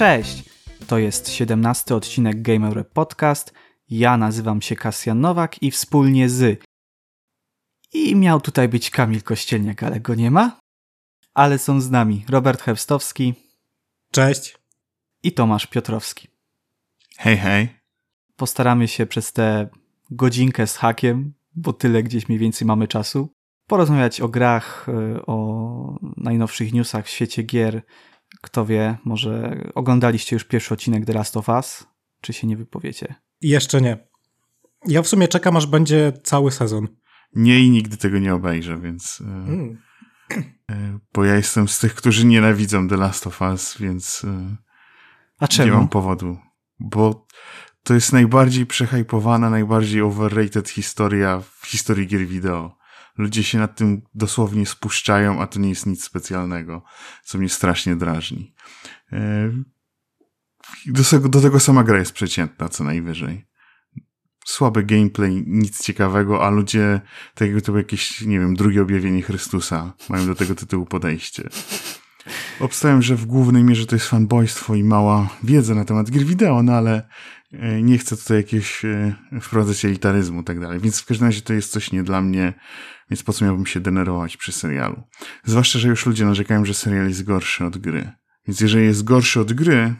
Cześć! To jest 17 odcinek Gamer Podcast. Ja nazywam się Kasjan Nowak i wspólnie z. I miał tutaj być Kamil Kościelniak, ale go nie ma. Ale są z nami Robert Hebstowski Cześć. i Tomasz Piotrowski. Hej, hej. Postaramy się przez tę godzinkę z hakiem, bo tyle gdzieś mniej więcej mamy czasu, porozmawiać o grach, y, o najnowszych newsach w świecie gier. Kto wie, może oglądaliście już pierwszy odcinek The Last of Us, czy się nie wypowiecie? Jeszcze nie. Ja w sumie czekam, aż będzie cały sezon. Nie i nigdy tego nie obejrzę, więc. Mm. Bo ja jestem z tych, którzy nienawidzą The Last of Us, więc e, A nie czemu? mam powodu. Bo to jest najbardziej przehypowana, najbardziej overrated historia w historii gier wideo. Ludzie się nad tym dosłownie spuszczają, a to nie jest nic specjalnego, co mnie strasznie drażni. E, Do tego, do tego sama gra jest przeciętna, co najwyżej. Słaby gameplay, nic ciekawego, a ludzie, tak jakby to było jakieś, nie wiem, drugie objawienie Chrystusa, mają do tego tytułu podejście. Obstawiam, że w głównej mierze to jest fanboystwo i mała wiedza na temat gier wideo, no ale nie chcę tutaj jakiegoś e, wprowadzać elitaryzmu i tak dalej. Więc w każdym razie to jest coś nie dla mnie, więc po co miałbym się denerwować przy serialu? Zwłaszcza, że już ludzie narzekają, że serial jest gorszy od gry. Więc jeżeli jest gorszy od gry,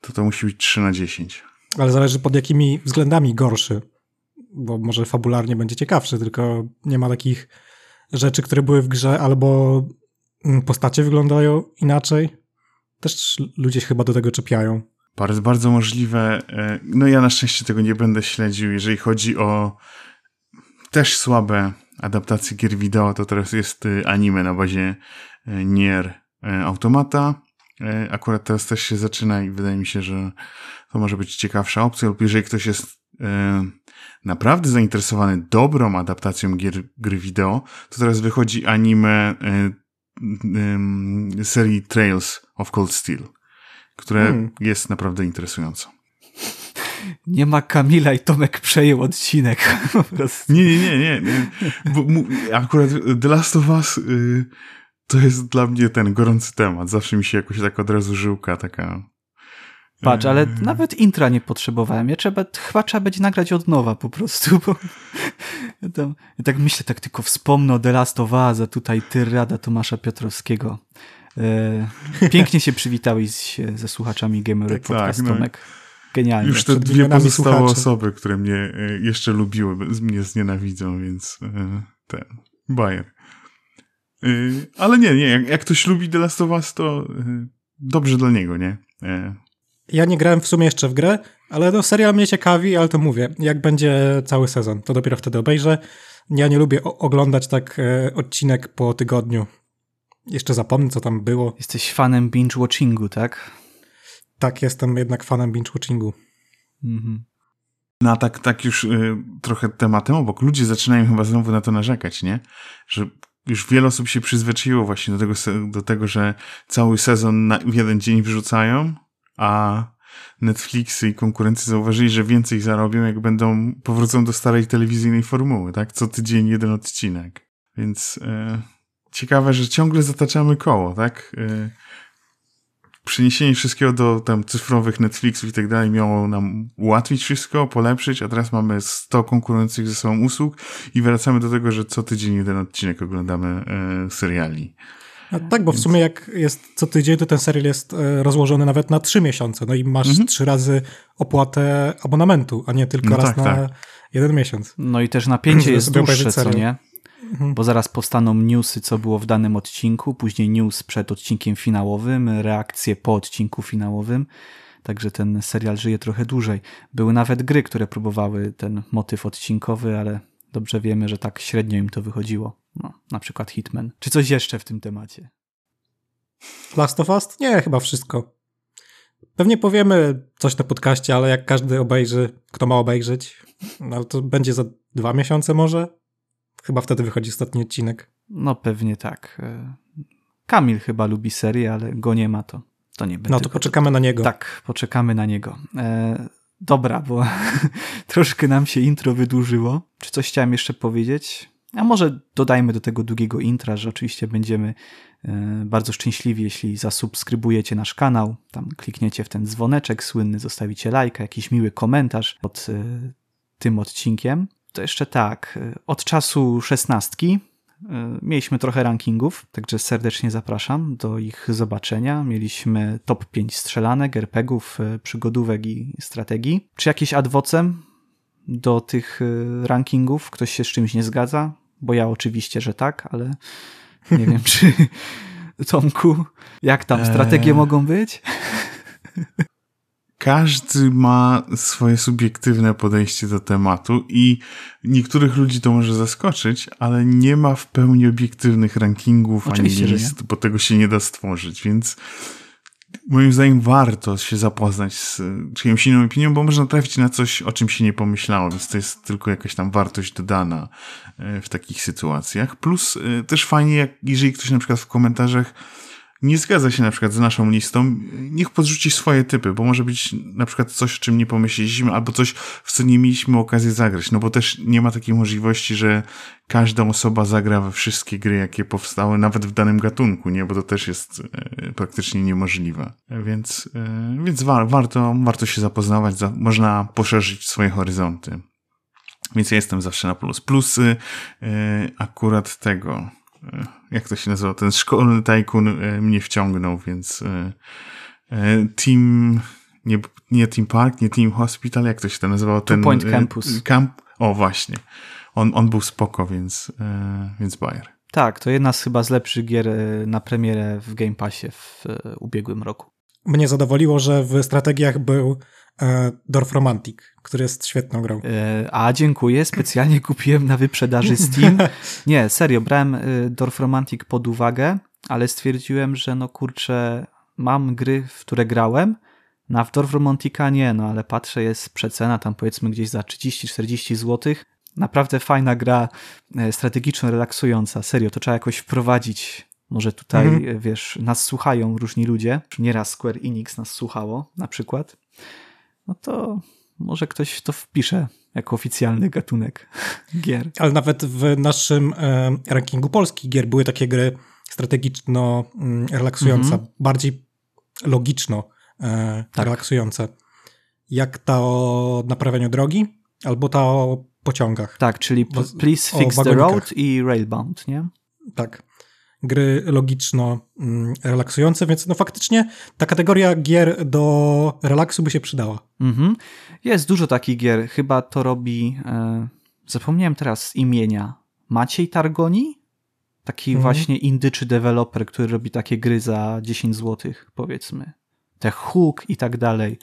to to musi być 3 na 10. Ale zależy pod jakimi względami gorszy. Bo może fabularnie będzie ciekawszy, tylko nie ma takich rzeczy, które były w grze, albo mm, postacie wyglądają inaczej. Też ludzie się chyba do tego czepiają. Bardzo, bardzo możliwe. e, No ja na szczęście tego nie będę śledził. Jeżeli chodzi o też słabe adaptacje gier wideo, to teraz jest e, anime na bazie e, Nier Automata. Akurat teraz też się zaczyna i wydaje mi się, że to może być ciekawsza opcja. Lub jeżeli ktoś jest naprawdę zainteresowany dobrą adaptacją gier, gry wideo, to teraz wychodzi anime serii Trails of Cold Steel, które Hmm. jest naprawdę interesujące. Nie ma Kamila i Tomek przejął odcinek. Nie, nie, nie, nie. nie. Bo, mu, akurat The Last of Us y, to jest dla mnie ten gorący temat. Zawsze mi się jakoś tak od razu żyłka taka... Patrz, ale y, nawet intra nie potrzebowałem. Ja trzeba, chyba trzeba będzie nagrać od nowa po prostu, bo ja, tam, ja tak myślę, tak tylko wspomnę o The Last of Us, a tutaj ty rada Tomasza Piotrowskiego. E, pięknie się przywitałeś ze słuchaczami Gamer Tak, Podcast, tak, no. Genialnie. Już te dwie pozostałe słuchaczy. osoby, które mnie y, jeszcze lubiły, z- mnie znienawidzą, więc y, ten, bajer. Ale nie, nie, jak, jak ktoś lubi The Last of Us, to dobrze dla niego, nie? Ja nie grałem w sumie jeszcze w grę, ale no serial mnie ciekawi, ale to mówię, jak będzie cały sezon, to dopiero wtedy obejrzę. Ja nie lubię oglądać tak e, odcinek po tygodniu. Jeszcze zapomnę, co tam było. Jesteś fanem binge-watchingu, tak? Tak, jestem jednak fanem binge-watchingu. Mhm. No a tak, tak już y, trochę tematem obok. Ludzie zaczynają chyba znowu na to narzekać, nie? Że już wiele osób się przyzwyczaiło właśnie do tego, do tego że cały sezon na, w jeden dzień wrzucają, a Netflixy i konkurency zauważyli, że więcej zarobią, jak będą powrócą do starej telewizyjnej formuły, tak? Co tydzień jeden odcinek. Więc y, ciekawe, że ciągle zataczamy koło, tak? Y, przeniesienie wszystkiego do tam cyfrowych Netflixów i tak dalej miało nam ułatwić wszystko, polepszyć, a teraz mamy 100 konkurujących ze sobą usług i wracamy do tego, że co tydzień jeden odcinek oglądamy e, seriali. A tak, bo w sumie jak jest co tydzień, to ten serial jest e, rozłożony nawet na trzy miesiące. No i masz Mhm. trzy razy opłatę abonamentu, a nie tylko No raz tak, na tak. jeden miesiąc. No i też napięcie jest dłuższe, co nie? Mhm. Bo zaraz powstaną newsy, co było w danym odcinku, później news przed odcinkiem finałowym, reakcje po odcinku finałowym. Także ten serial żyje trochę dłużej. Były nawet gry, które próbowały ten motyw odcinkowy, ale dobrze wiemy, że tak średnio im to wychodziło. No, na przykład Hitman. Czy coś jeszcze w tym temacie? Last of Us? Nie, chyba wszystko. Pewnie powiemy coś na podcaście, ale jak każdy obejrzy, kto ma obejrzeć, no to będzie za dwa miesiące może? Chyba wtedy wychodzi ostatni odcinek. No pewnie tak. E, Kamil chyba lubi serię, ale go nie ma, to, to nie będzie. No to poczekamy na niego. Tak, poczekamy na niego. E, dobra, bo troszkę nam się intro wydłużyło. Czy coś chciałem jeszcze powiedzieć? A może dodajmy do tego długiego intra, że oczywiście będziemy e, bardzo szczęśliwi, jeśli zasubskrybujecie nasz kanał, tam klikniecie w ten dzwoneczek słynny, zostawicie lajka, jakiś miły komentarz pod e, tym odcinkiem. To jeszcze tak, e, od czasu szesnastki mieliśmy trochę rankingów, także serdecznie zapraszam do ich zobaczenia. Mieliśmy top 5 strzelanek, RPGów, przygodówek i strategii. Czy jakieś adwocem do tych rankingów? Ktoś się z czymś nie zgadza? bo ja oczywiście, że tak, ale nie wiem, czy Tomku, jak tam strategie eee... mogą być? Każdy ma swoje subiektywne podejście do tematu i niektórych ludzi to może zaskoczyć, ale nie ma w pełni obiektywnych rankingów Oczywiście, ani list, bo tego się nie da stworzyć, więc moim zdaniem warto się zapoznać z czyjąś inną opinią, bo można trafić na coś, o czym się nie pomyślało, więc to jest tylko jakaś tam wartość dodana e, w takich sytuacjach. Plus e, też fajnie, jak, jeżeli ktoś na przykład w komentarzach nie zgadza się na przykład z naszą listą, niech podrzuci swoje typy, bo może być na przykład coś, o czym nie pomyśleliśmy, albo coś, w co nie mieliśmy okazji zagrać. No bo też nie ma takiej możliwości, że każda osoba zagra we wszystkie gry, jakie powstały, nawet w danym gatunku, nie? Bo to też jest e, praktycznie niemożliwe. Więc, e, więc wa warto, warto się zapoznawać, za można poszerzyć swoje horyzonty. Więc ja jestem zawsze na plus. Plusy e, akurat tego jak to się nazywa, ten szkolny tajkun e, mnie wciągnął, więc e, Team, nie, nie Team Park, nie Team Hospital, jak to się to nazywało? Two ten, Point Campus. Camp, o właśnie. On, on był spoko, więc, więc Bayer. Tak, to jedna z chyba z lepszych gier na premierę w Game Passie w ubiegłym roku. Mnie zadowoliło, że w strategiach był E, Dorf Romantic, który jest świetną grą. E, a dziękuję, specjalnie kupiłem na wyprzedaży Steam. Nie, serio, brałem e, Dorf Romantic pod uwagę, ale stwierdziłem, że no kurczę, mam gry, w które grałem, na Dorf Romantica nie, no ale patrzę, jest przecena tam powiedzmy gdzieś za 30-40 zł. Naprawdę fajna gra, strategiczno relaksująca, serio, to trzeba jakoś wprowadzić może tutaj, mhm. wiesz, nas słuchają różni ludzie. Nieraz Square Enix nas słuchało, na przykład no to może ktoś to wpisze jako oficjalny gatunek gier. Ale nawet w naszym e, rankingu polskich gier były takie gry strategiczno-relaksujące, mm, mm -hmm. bardziej logiczno e, tak. relaksujące. Jak ta o naprawianiu drogi, albo ta o pociągach. Tak, czyli Please Fix the Road i Railbound, nie? Tak gry logiczno-relaksujące, mm, więc no faktycznie ta kategoria gier do relaksu by się przydała. Mhm. Jest dużo takich gier. Chyba to robi, e, zapomniałem teraz imienia, Maciej Targoni? Taki mhm. właśnie indyczy deweloper, który robi takie gry za 10 zł, powiedzmy. Te Hook i tak dalej.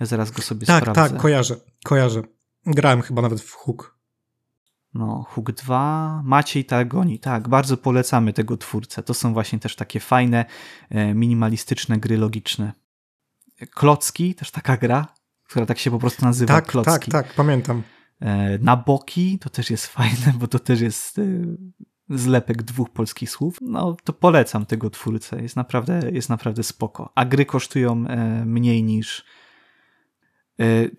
Ja zaraz go sobie tak, sprawdzę. Tak, tak, kojarzę, kojarzę. Grałem chyba nawet w Hook. No, Hook 2, Maciej Targoni, tak, bardzo polecamy tego twórcę. To są właśnie też takie fajne, e, minimalistyczne gry logiczne. Klocki, też taka gra, która tak się po prostu nazywa tak, Klocki. Tak, tak, pamiętam. E, na boki to też jest fajne, bo to też jest e, zlepek dwóch polskich słów. No, to polecam tego twórcę, jest naprawdę, jest naprawdę spoko. A gry kosztują mniej niż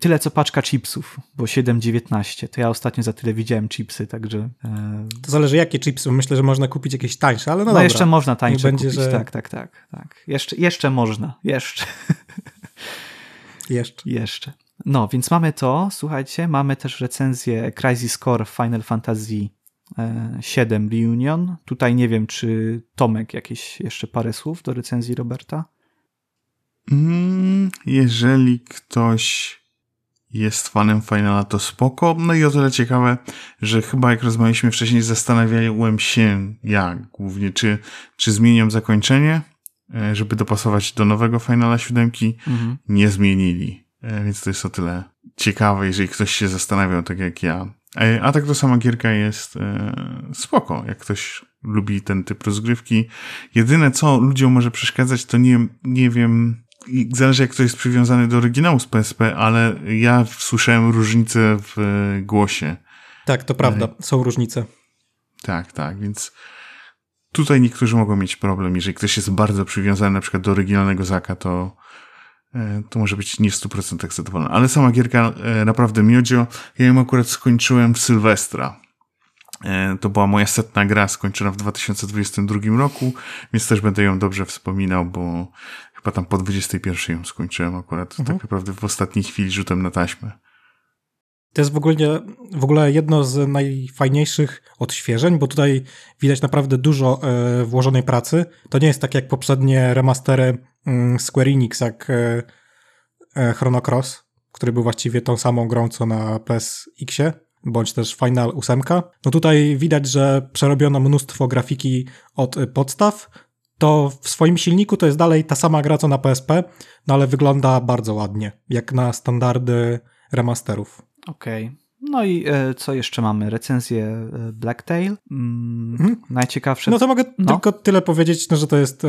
tyle co paczka chipsów, bo 7,19. To ja ostatnio za tyle widziałem chipsy, także. E, to zależy jakie chipsy. Myślę, że można kupić jakieś tańsze, ale no, no dobra. jeszcze można tańsze będzie, kupić. Że... Tak, tak, tak, tak. Jeszcze, jeszcze można. Jeszcze. Jeszcze. Jeszcze. No, więc mamy to. Słuchajcie, mamy też recenzję Crisis Core Final Fantasy 7 e, Reunion. Tutaj nie wiem, czy Tomek jakieś jeszcze parę słów do recenzji Roberta. Mm, jeżeli ktoś jest fanem Finala, to spoko. No i o tyle ciekawe, że chyba jak rozmawialiśmy wcześniej, zastanawiałem się ja głównie, czy, czy zmieniam zakończenie, e, żeby dopasować do nowego Finala siódemki. Mhm. Nie zmienili. E, więc to jest o tyle ciekawe, jeżeli ktoś się zastanawiał tak jak ja. E, a tak to sama gierka jest spoko, jak ktoś lubi ten typ rozgrywki. Jedyne, co ludziom może przeszkadzać, to nie, nie wiem, zależy jak ktoś jest przywiązany do oryginału z PSP, ale ja słyszałem różnice w e, głosie. Tak, to prawda, e, są różnice. Tak, tak, więc tutaj niektórzy mogą mieć problem. Jeżeli ktoś jest bardzo przywiązany na przykład do oryginalnego Zaka, to, e, to może być nie w 100% zadowolony. Ale sama gierka naprawdę miodzio. Ja ją akurat skończyłem w Sylwestra. To była moja setna gra skończona w 2022 roku, więc też będę ją dobrze wspominał, bo chyba tam po 21 ją skończyłem akurat, mhm. tak naprawdę w ostatniej chwili rzutem na taśmę. To jest w ogóle, w ogóle jedno z najfajniejszych odświeżeń, bo tutaj widać naprawdę dużo e, włożonej pracy. To nie jest tak jak poprzednie remastery mm, Square Enix, jak e, e, Chrono Cross, który był właściwie tą samą grą co na PSX-ie, bądź też Final 8. No tutaj widać, że przerobiono mnóstwo grafiki od podstaw. To w swoim silniku to jest dalej ta sama gra co na PSP, no ale wygląda bardzo ładnie, jak na standardy remasterów. Okej. Okay. No i e, co jeszcze mamy? Recenzję e, Blacktail. Mm, mhm. Najciekawsze. No to mogę no. tylko tyle powiedzieć, no, że to jest e,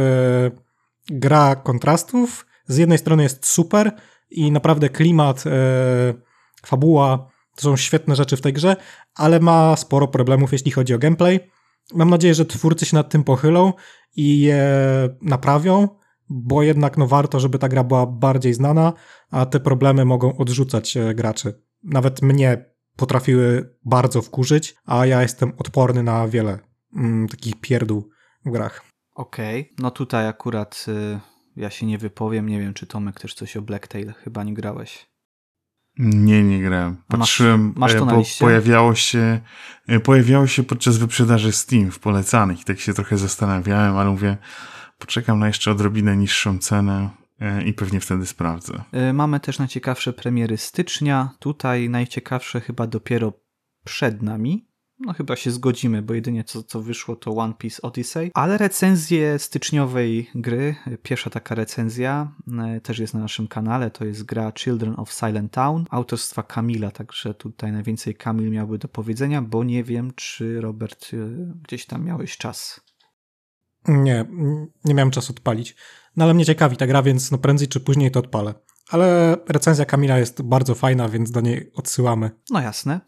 gra kontrastów. Z jednej strony jest super i naprawdę klimat, e, fabuła to są świetne rzeczy w tej grze, ale ma sporo problemów, jeśli chodzi o gameplay. Mam nadzieję, że twórcy się nad tym pochylą i je naprawią, bo jednak no warto, żeby ta gra była bardziej znana, a te problemy mogą odrzucać e, graczy nawet mnie potrafiły bardzo wkurzyć, a ja jestem odporny na wiele mm, takich pierdół w grach. Okej, okay. no tutaj akurat y, ja się nie wypowiem, nie wiem czy Tomek też coś o Blacktail, chyba nie grałeś. Nie, nie grałem. Patrzyłem, masz, masz e, na liście? pojawiało się, e, pojawiało się podczas wyprzedaży Steam w polecanych i tak się trochę zastanawiałem, ale mówię, poczekam na jeszcze odrobinę niższą cenę. E, i pewnie wtedy sprawdzę. E, mamy też najciekawsze premiery stycznia. Tutaj najciekawsze chyba dopiero przed nami. No chyba się zgodzimy, bo jedynie co, co wyszło to One Piece Odyssey. Ale recenzję styczniowej gry, pierwsza taka recenzja, e, też jest na naszym kanale. To jest gra Children of Silent Town autorstwa Kamila, także tutaj najwięcej Kamil miałby do powiedzenia, bo nie wiem, czy Robert gdzieś tam miałeś czas. Nie, nie miałem czasu odpalić. No ale mnie ciekawi ta gra, więc no prędzej czy później to odpalę. Ale recenzja Kamila jest bardzo fajna, więc do niej odsyłamy. No jasne.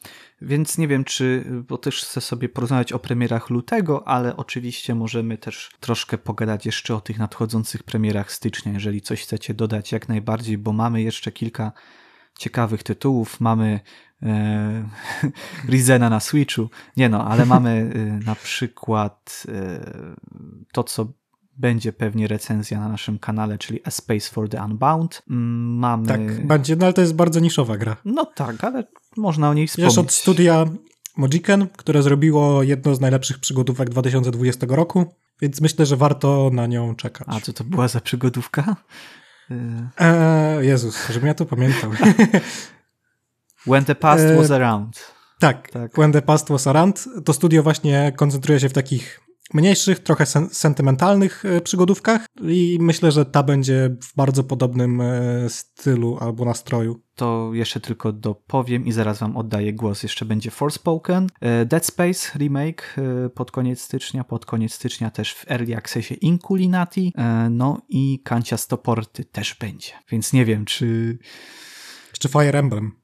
Więc nie wiem, czy, bo też chcę sobie porozmawiać o premierach lutego, ale oczywiście możemy też troszkę pogadać jeszcze o tych nadchodzących premierach stycznia, jeżeli coś chcecie dodać jak najbardziej, bo mamy jeszcze kilka ciekawych tytułów. Mamy e, Rizena na Switchu. Nie no, ale mamy e, na przykład e, to, co będzie pewnie recenzja na naszym kanale, czyli A Space for the Unbound. Mm, mamy... Tak, będzie, no ale to jest bardzo niszowa gra. No tak, ale można o niej wspomnieć. Jest od studia Mojiken, które zrobiło jedno z najlepszych przygodówek 2020 roku, więc myślę, że warto na nią czekać. A co to była za przygodówka? Eee, Jezus, żebym ja to pamiętał. When the past was around. Tak, tak, When the past was around. To studio właśnie koncentruje się w takich mniejszych, trochę sen sentymentalnych e, przygodówkach i myślę, że ta będzie w bardzo podobnym e, stylu albo nastroju. To jeszcze tylko dopowiem i zaraz wam oddaję głos. Jeszcze będzie Forspoken, e, Dead Space remake pod koniec stycznia, pod koniec stycznia też w Early Accessie Inculinati, no i Kancia Stoporty też będzie. Więc nie wiem, czy... Czy Fire Emblem.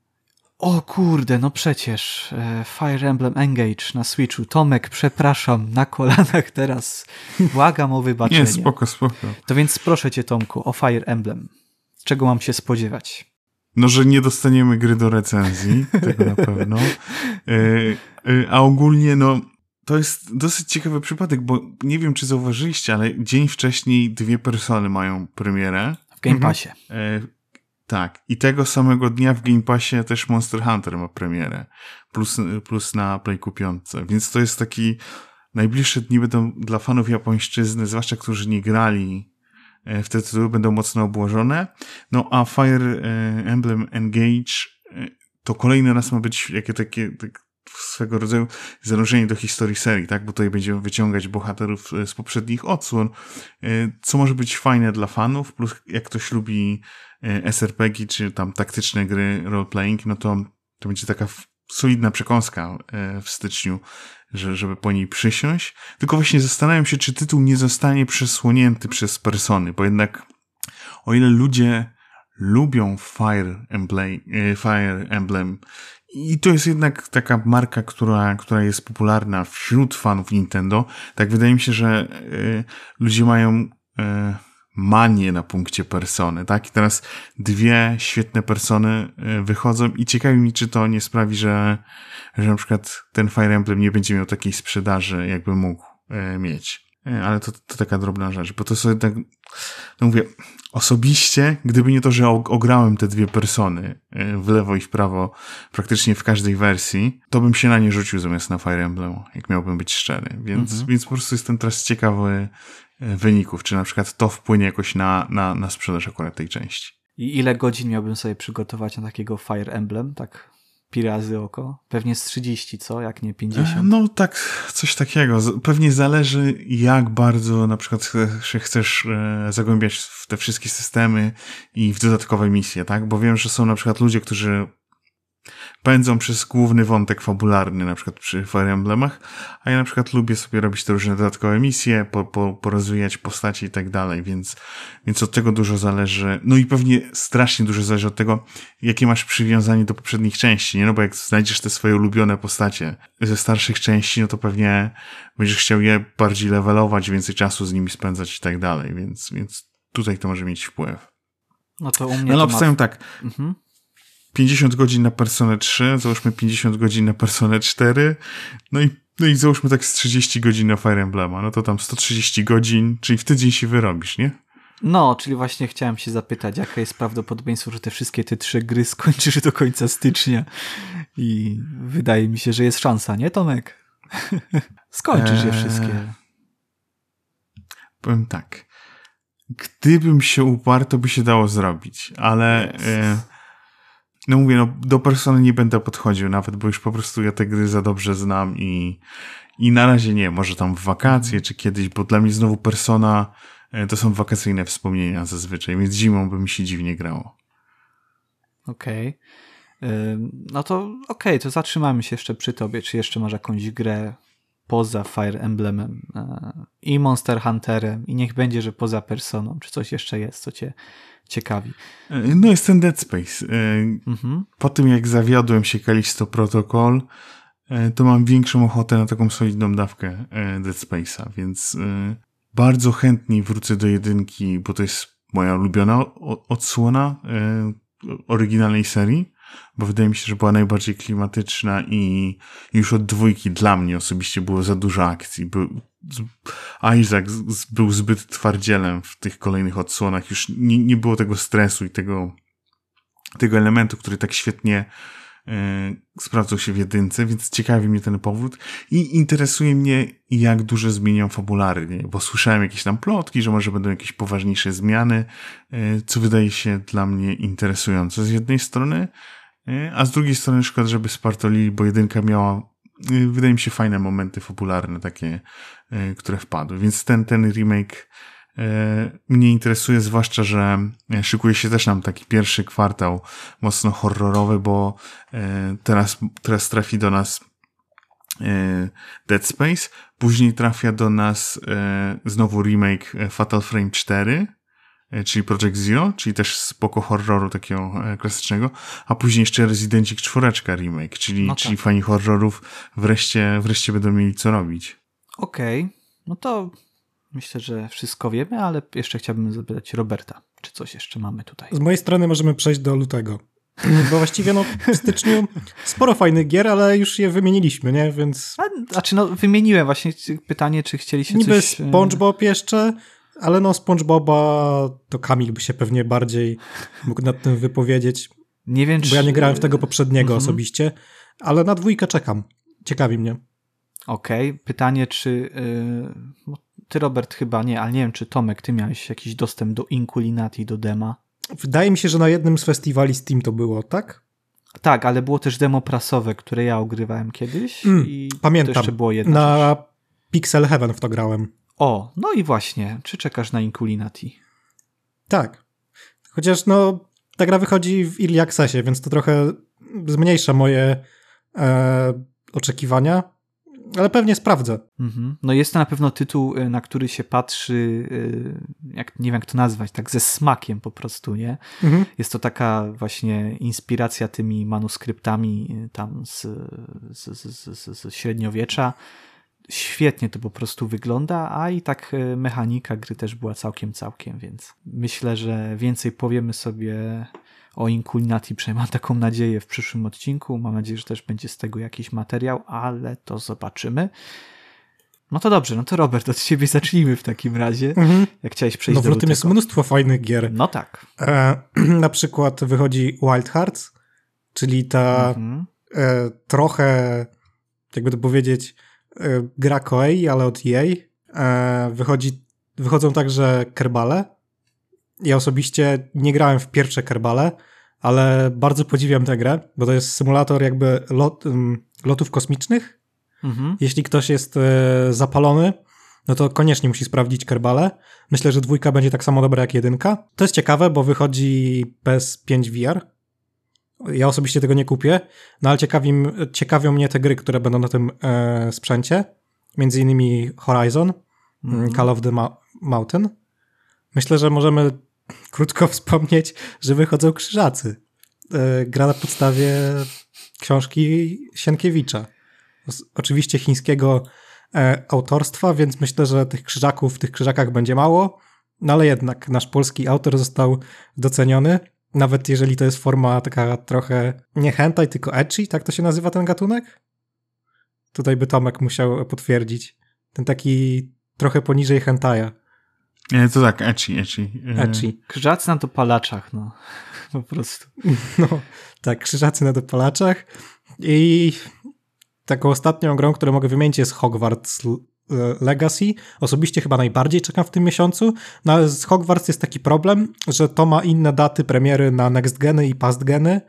O kurde, no przecież e, Fire Emblem Engage na Switchu. Tomek, przepraszam, na kolanach teraz. Błagam o wybaczenie. Nie, spoko, spoko. To więc proszę cię, Tomku, o Fire Emblem. Czego mam się spodziewać? No, że nie dostaniemy gry do recenzji, tego na pewno. E, e, a ogólnie, no, to jest dosyć ciekawy przypadek, bo nie wiem, czy zauważyliście, ale dzień wcześniej dwie persony mają premierę. W Game Passie. Tak, i tego samego dnia w Game Passie też Monster Hunter ma premierę, plus, plus na Playku 5, więc to jest taki, najbliższe dni będą dla fanów japońszczyzny, zwłaszcza którzy nie grali e, w te tytuły, będą mocno obłożone. No a Fire e, Emblem Engage e, to kolejny raz ma być jakie takie, tak, swego rodzaju zanurzenie do historii serii, tak? Bo tutaj będziemy wyciągać bohaterów z poprzednich odsłon, co może być fajne dla fanów, plus jak ktoś lubi SRPG, czy tam taktyczne gry roleplaying, no to to będzie taka solidna przekąska e, w styczniu, że, żeby po niej przysiąść. Tylko właśnie zastanawiam się, czy tytuł nie zostanie przesłonięty przez persony, bo jednak o ile ludzie lubią Fire Emblem, e, Fire Emblem i to jest jednak taka marka, która, która jest popularna wśród fanów Nintendo, tak wydaje mi się, że ludzie mają manię na punkcie persony, tak? I teraz dwie świetne persony y, wychodzą i ciekawi mi, czy to nie sprawi, że, że na przykład ten Fire Emblem nie będzie miał takiej sprzedaży, jakby mógł y, mieć. Y, ale to, to taka drobna rzecz, bo to sobie tak, no mówię, osobiście, gdyby nie to, że ograłem te dwie persony w lewo i w prawo praktycznie w każdej wersji, to bym się na nie rzucił zamiast na Fire Emblem, jak miałbym być szczery. Więc, mhm. więc po prostu jestem teraz ciekawy, wyników, czy na przykład to wpłynie jakoś na, na, na sprzedaż akurat tej części. I ile godzin miałbym sobie przygotować na takiego Fire Emblem, tak pi razy oko? Pewnie z 30, co? Jak nie 50? E, no tak, coś takiego. Pewnie zależy jak bardzo na przykład się chcesz e, zagłębiać w te wszystkie systemy i w dodatkowe misje, tak? Bo wiem, że są na przykład ludzie, którzy pędzą przez główny wątek fabularny, na przykład przy Fire Emblemach, a ja na przykład lubię sobie robić te różne dodatkowe misje, po, po, porozwijać postaci i tak dalej, więc, więc od tego dużo zależy. No i pewnie strasznie dużo zależy od tego, jakie masz przywiązanie do poprzednich części, nie? No bo jak znajdziesz te swoje ulubione postacie ze starszych części, no to pewnie będziesz chciał je bardziej levelować, więcej czasu z nimi spędzać i tak dalej, więc, więc tutaj to może mieć wpływ. No to u mnie. No, no ma... tak. Mhm. 50 godzin na Personę 3, załóżmy 50 godzin na Personę 4, no i, no i załóżmy tak z 30 godzin na Fire Emblema, no to tam 130 godzin, czyli w tydzień się wyrobisz, nie? No, czyli właśnie chciałem się zapytać, jakie jest prawdopodobieństwo, że te wszystkie te trzy gry skończysz do końca stycznia i wydaje mi się, że jest szansa, nie Tomek? Skończysz je wszystkie. Eee, powiem tak. Gdybym się uparł, to by się dało zrobić, ale... Yes. E, no mówię, no do Persony nie będę podchodził nawet, bo już po prostu ja te gry za dobrze znam i, i na razie nie, może tam w wakacje czy kiedyś, bo dla mnie znowu Persona e, to są wakacyjne wspomnienia zazwyczaj, więc zimą by mi się dziwnie grało. Okej. Okay. No to okej, okay, to zatrzymamy się jeszcze przy tobie. Czy jeszcze masz jakąś grę poza Fire Emblemem e, i Monster Hunterem i niech będzie, że poza Personą, czy coś jeszcze jest, co cię ciekawi. E, no jest ten Dead Space. E, mhm. Po tym jak zawiodłem się Kalisto Protocol, to mam większą ochotę na taką solidną dawkę Dead Space'a, więc bardzo chętnie wrócę do jedynki, bo to jest moja ulubiona odsłona oryginalnej serii, bo wydaje mi się, że była najbardziej klimatyczna i już od dwójki dla mnie osobiście było za dużo akcji. Był, Isaac był zbyt twardzielem w tych kolejnych odsłonach. Już nie, nie było tego stresu i tego, tego elementu, który tak świetnie e, sprawdzał się w jedynce, więc ciekawi mnie ten powód i interesuje mnie, jak duże zmienią fabularnie, bo słyszałem jakieś tam plotki, że może będą jakieś poważniejsze zmiany, e, co wydaje się dla mnie interesujące z jednej strony, a z drugiej strony szkoda, żeby spartolili, bo jedynka miała wydaje mi się fajne momenty fabularne takie E, które wpadły. Więc ten, ten remake e, mnie interesuje, zwłaszcza, że szykuje się też nam taki pierwszy kwartał mocno horrorowy, bo teraz, teraz trafi do nas Dead Space, później trafia do nas znowu remake Fatal Frame 4, czyli Project Zero, czyli też spoko horroru takiego klasycznego, a później jeszcze Resident 4 remake, czyli, no tak. czyli fani horrorów wreszcie, wreszcie będą mieli co robić. Okej, okay. no to myślę, że wszystko wiemy, ale jeszcze chciałbym zapytać Roberta, czy coś jeszcze mamy tutaj. Z mojej strony możemy przejść do lutego. Bo właściwie no, w styczniu sporo fajnych gier, ale już je wymieniliśmy, nie? Więc. A, znaczy, no, wymieniłem właśnie pytanie, czy chcieliście Niby coś. Niby SpongeBob jeszcze, ale no, SpongeBoba to Kamil by się pewnie bardziej mógł nad tym wypowiedzieć. Nie wiem, czy. Bo ja nie grałem w tego poprzedniego mhm. osobiście, ale na dwójkę czekam. Ciekawi mnie. Okej, okay. pytanie, czy yy, ty Robert chyba nie, ale nie wiem, czy Tomek, ty miałeś jakiś dostęp do Inkulinati, do dema? Wydaje mi się, że na jednym z festiwali Steam to było, tak? Tak, ale było też demo prasowe, które ja ogrywałem kiedyś mm, i pamiętam. to jeszcze było jedno. Na rzecz. Pixel Heaven w to grałem. O, no i właśnie, czy czekasz na Inkulinati? Tak. Chociaż no, ta gra wychodzi w Early Accessie, więc to trochę zmniejsza moje e, oczekiwania ale pewnie sprawdzę. Mhm. No jest to na pewno tytuł, y, na który się patrzy, y, jak, nie wiem jak to nazwać, tak ze smakiem po prostu, nie? Mhm. Jest to taka właśnie inspiracja tymi manuskryptami y, tam z, z, z, z średniowiecza, świetnie to po prostu wygląda, a i tak e, mechanika gry też była całkiem, całkiem, więc myślę, że więcej powiemy sobie o Inculnati, przynajmniej mam taką nadzieję w przyszłym odcinku. Mam nadzieję, że też będzie z tego jakiś materiał, ale to zobaczymy. No to dobrze, no to Robert, od ciebie zacznijmy w takim razie. Mhm. Jak chciałeś przejść no, do w tym jest mnóstwo fajnych gier. No tak. E, na przykład wychodzi Wild Hearts, czyli ta mhm. e, trochę, jakby to powiedzieć, gra Koei, ale od jej. E, wychodzi, wychodzą także Kerbale. Ja osobiście nie grałem w pierwsze Kerbale, ale bardzo podziwiam tę grę, bo to jest symulator jakby lot, lotów kosmicznych. Mhm. Jeśli ktoś jest e, zapalony, no to koniecznie musi sprawdzić Kerbale. Myślę, że dwójka będzie tak samo dobra jak jedynka. To jest ciekawe, bo wychodzi bez 5 VR. Ja osobiście tego nie kupię, no ale ciekawi, ciekawią mnie te gry, które będą na tym e, sprzęcie. Między innymi Horizon, mhm. Call of the Ma Mountain. Myślę, że możemy krótko wspomnieć, że wychodzą krzyżacy. E, gra na podstawie książki Sienkiewicza. Oczywiście chińskiego e, autorstwa, więc myślę, że tych krzyżaków w tych krzyżakach będzie mało. No ale jednak nasz polski autor został doceniony. Nawet jeżeli to jest forma taka trochę nie hentai, tylko ecchi, tak to się nazywa ten gatunek? Tutaj by Tomek musiał potwierdzić. Ten taki trochę poniżej hentaja. Nie, to tak, ecchi, ecchi. E, ecchi. Krzyżacy na dopalaczach, no. Po prostu. No, tak, krzyżacy na dopalaczach. I taką ostatnią grą, którą mogę wymienić jest Hogwarts e, Legacy. Osobiście chyba najbardziej czekam w tym miesiącu, no ale z Hogwarts jest taki problem, że to ma inne daty premiery na next geny i past geny,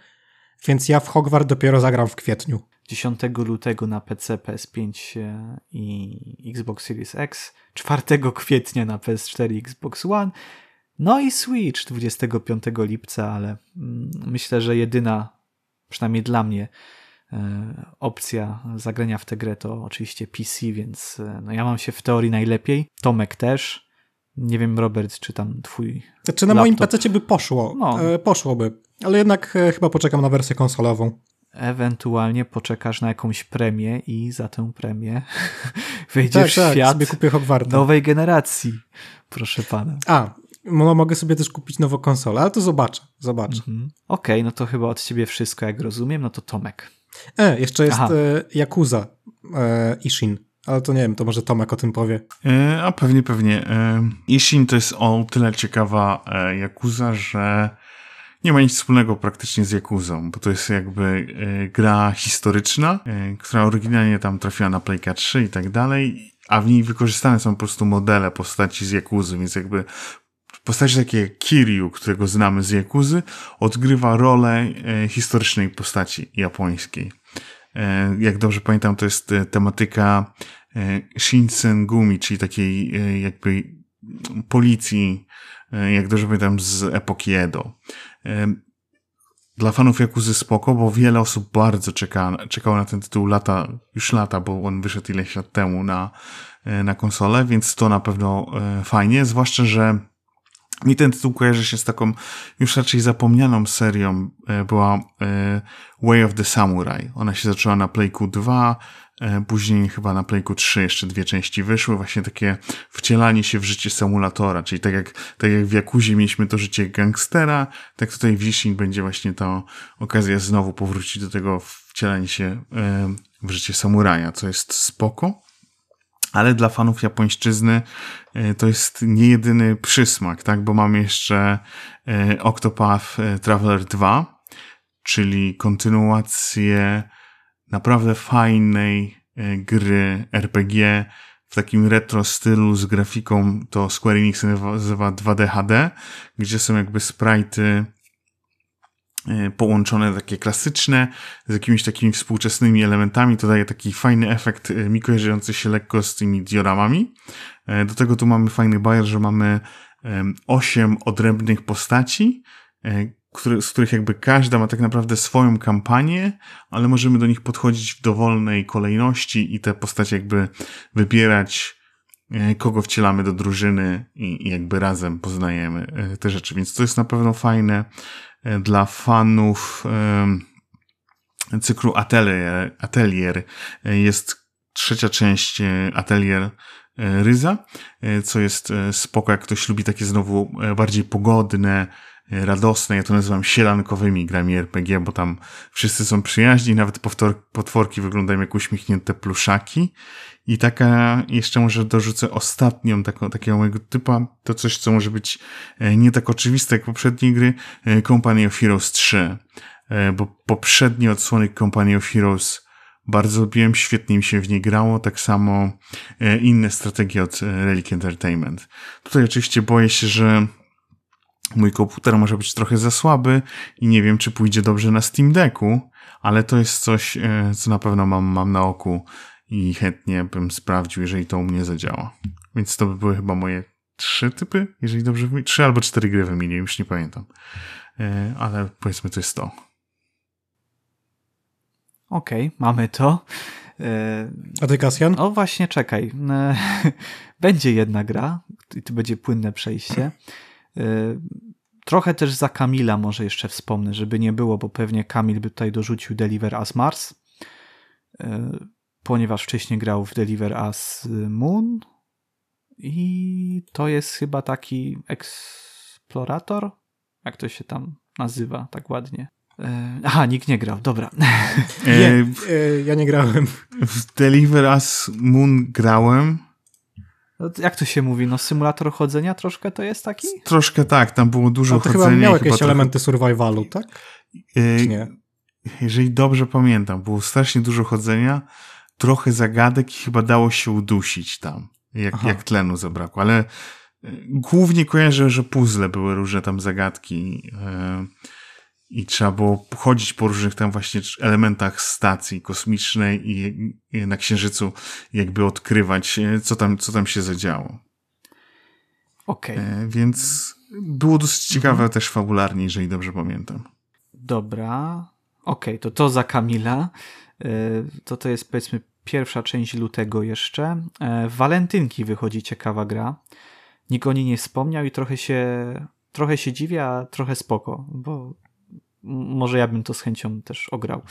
więc ja w Hogwarts dopiero zagram w kwietniu. 10 lutego na PC, PS5 e, i Xbox Series X, 4 kwietnia na PS4 i Xbox One, no i Switch 25 lipca, ale mm, myślę, że jedyna, przynajmniej dla mnie, e, opcja zagrania w tę grę to oczywiście PC, więc e, no ja mam się w teorii najlepiej. Tomek też. Nie wiem, Robert, czy tam twój. Znaczy na laptop... moim PC by poszło. No. poszłoby. Ale jednak chyba poczekam na wersję konsolową ewentualnie poczekasz na jakąś premię i za tę premię wejdziesz tak, w świat sobie kupię Hogwarta. nowej generacji, proszę pana. A, no mogę sobie też kupić nową konsolę, ale to zobaczę, zobaczę. Mhm. Okej, okay, no to chyba od ciebie wszystko, jak rozumiem, no to Tomek. E, jeszcze jest e, Yakuza e, Ishin, ale to nie wiem, to może Tomek o tym powie. E, a pewnie, pewnie. E, Ishin to jest o tyle ciekawa e, Yakuza, że nie ma nic wspólnego praktycznie z Jakuzą, bo to jest jakby y, gra historyczna, y, która oryginalnie tam trafiła na Playka 3 i tak dalej, a w niej wykorzystane są po prostu modele postaci z Jakuzy, więc jakby postać takie Kiryu, którego znamy z Jakuzy, odgrywa rolę y, historycznej postaci japońskiej. Jak dobrze pamiętam, to jest tematyka Shinsengumi, czyli takiej jakby policji, jak dobrze pamiętam, z epoki Edo dla fanów Jakuzy spoko, bo wiele osób bardzo czeka, czekało na ten tytuł lata, już lata, bo on wyszedł ileś lat temu na, e, na konsolę, więc to na pewno e, fajnie, zwłaszcza, że mi ten tytuł kojarzy się z taką już raczej zapomnianą serią, e, była Way of the Samurai. Ona się zaczęła na Playku 2, E, później chyba na Playku 3 jeszcze dwie części wyszły, właśnie takie wcielanie się w życie symulatora, czyli tak jak, tak jak w Jakuzie mieliśmy to życie gangstera, tak tutaj w Ishin będzie właśnie to okazja znowu powrócić do tego wcielania się e, w życie samuraja, co jest spoko. Ale dla fanów japońszczyzny e, to jest nie jedyny przysmak, tak? Bo mamy jeszcze Octopath Traveler 2, czyli kontynuację naprawdę fajnej e, gry RPG w takim retro stylu z grafiką, to Square Enix nazywa 2D HD, gdzie są jakby sprite'y e, połączone takie klasyczne z jakimiś takimi współczesnymi elementami, to daje taki fajny efekt e, mi kojarzący się lekko z tymi dioramami. Do tego tu mamy fajny bajer, że mamy osiem odrębnych postaci, który, z których jakby każda ma tak naprawdę swoją kampanię, ale możemy do nich podchodzić w dowolnej kolejności i te postacie jakby wybierać, e, kogo wcielamy do drużyny i, jakby razem poznajemy e, te rzeczy. Więc to jest na pewno fajne e, dla fanów cyklu Atelier. Atelier jest trzecia część e, Atelier e, Ryza, e, co jest spoko, jak ktoś lubi takie znowu bardziej pogodne, radosne, ja to nazywam sielankowymi grami RPG, bo tam wszyscy są przyjaźni, nawet potworki wyglądają jak uśmiechnięte pluszaki. I taka, jeszcze może dorzucę ostatnią, taką, takiego mojego typa, to coś, co może być nie tak oczywiste jak poprzednie gry, Company of Heroes 3. Bo poprzednie odsłony Company of Heroes bardzo lubiłem, świetnie mi się w niej grało, tak samo e, inne strategie od e, Relic Entertainment. Tutaj oczywiście boję się, że mój komputer może być trochę za słaby i nie wiem, czy pójdzie dobrze na Steam Decku, ale to jest coś, e, co na pewno mam, mam na oku i chętnie bym sprawdził, jeżeli to u mnie zadziała. Więc to by były chyba moje trzy typy, jeżeli dobrze wymienię. Trzy albo cztery gry wymienię, już nie pamiętam. Ale powiedzmy, to jest to. Okej, okay, mamy to. E, A ty, Kasjan? O, właśnie, czekaj. E, będzie jedna gra i to będzie płynne przejście. E, trochę też za Kamila może jeszcze wspomnę, żeby nie było, bo pewnie Kamil by tutaj dorzucił Deliver as Mars, ponieważ wcześniej grał w Deliver as Moon i to jest chyba taki eksplorator, jak to się tam nazywa tak ładnie. E, aha, nikt nie grał, dobra. Nie, e, ja nie grałem. W Deliver Us Moon grałem. No, jak to się mówi? No symulator chodzenia troszkę to jest taki? Troszkę tak, tam było dużo no, to chodzenia. chyba miał jakieś chyba elementy trochę... survivalu, tak? E, nie? Jeżeli dobrze pamiętam, było strasznie dużo chodzenia, trochę zagadek i chyba dało się udusić tam, jak, jak tlenu zabrakło, ale głównie kojarzę, że puzzle były różne tam zagadki. I trzeba było chodzić po różnych tam właśnie elementach stacji kosmicznej i na Księżycu jakby odkrywać, e, co tam, co tam się zadziało. Okej. Okay. Więc było dosyć ciekawe mhm. też fabularnie, jeżeli dobrze pamiętam. Dobra. Okej, okay, to to za Kamila. E, to to jest powiedzmy pierwsza część lutego jeszcze. E, walentynki wychodzi ciekawa gra. Nikt o niej nie wspomniał i trochę się, trochę się dziwię, a trochę spoko, bo może ja bym to z chęcią też ograł,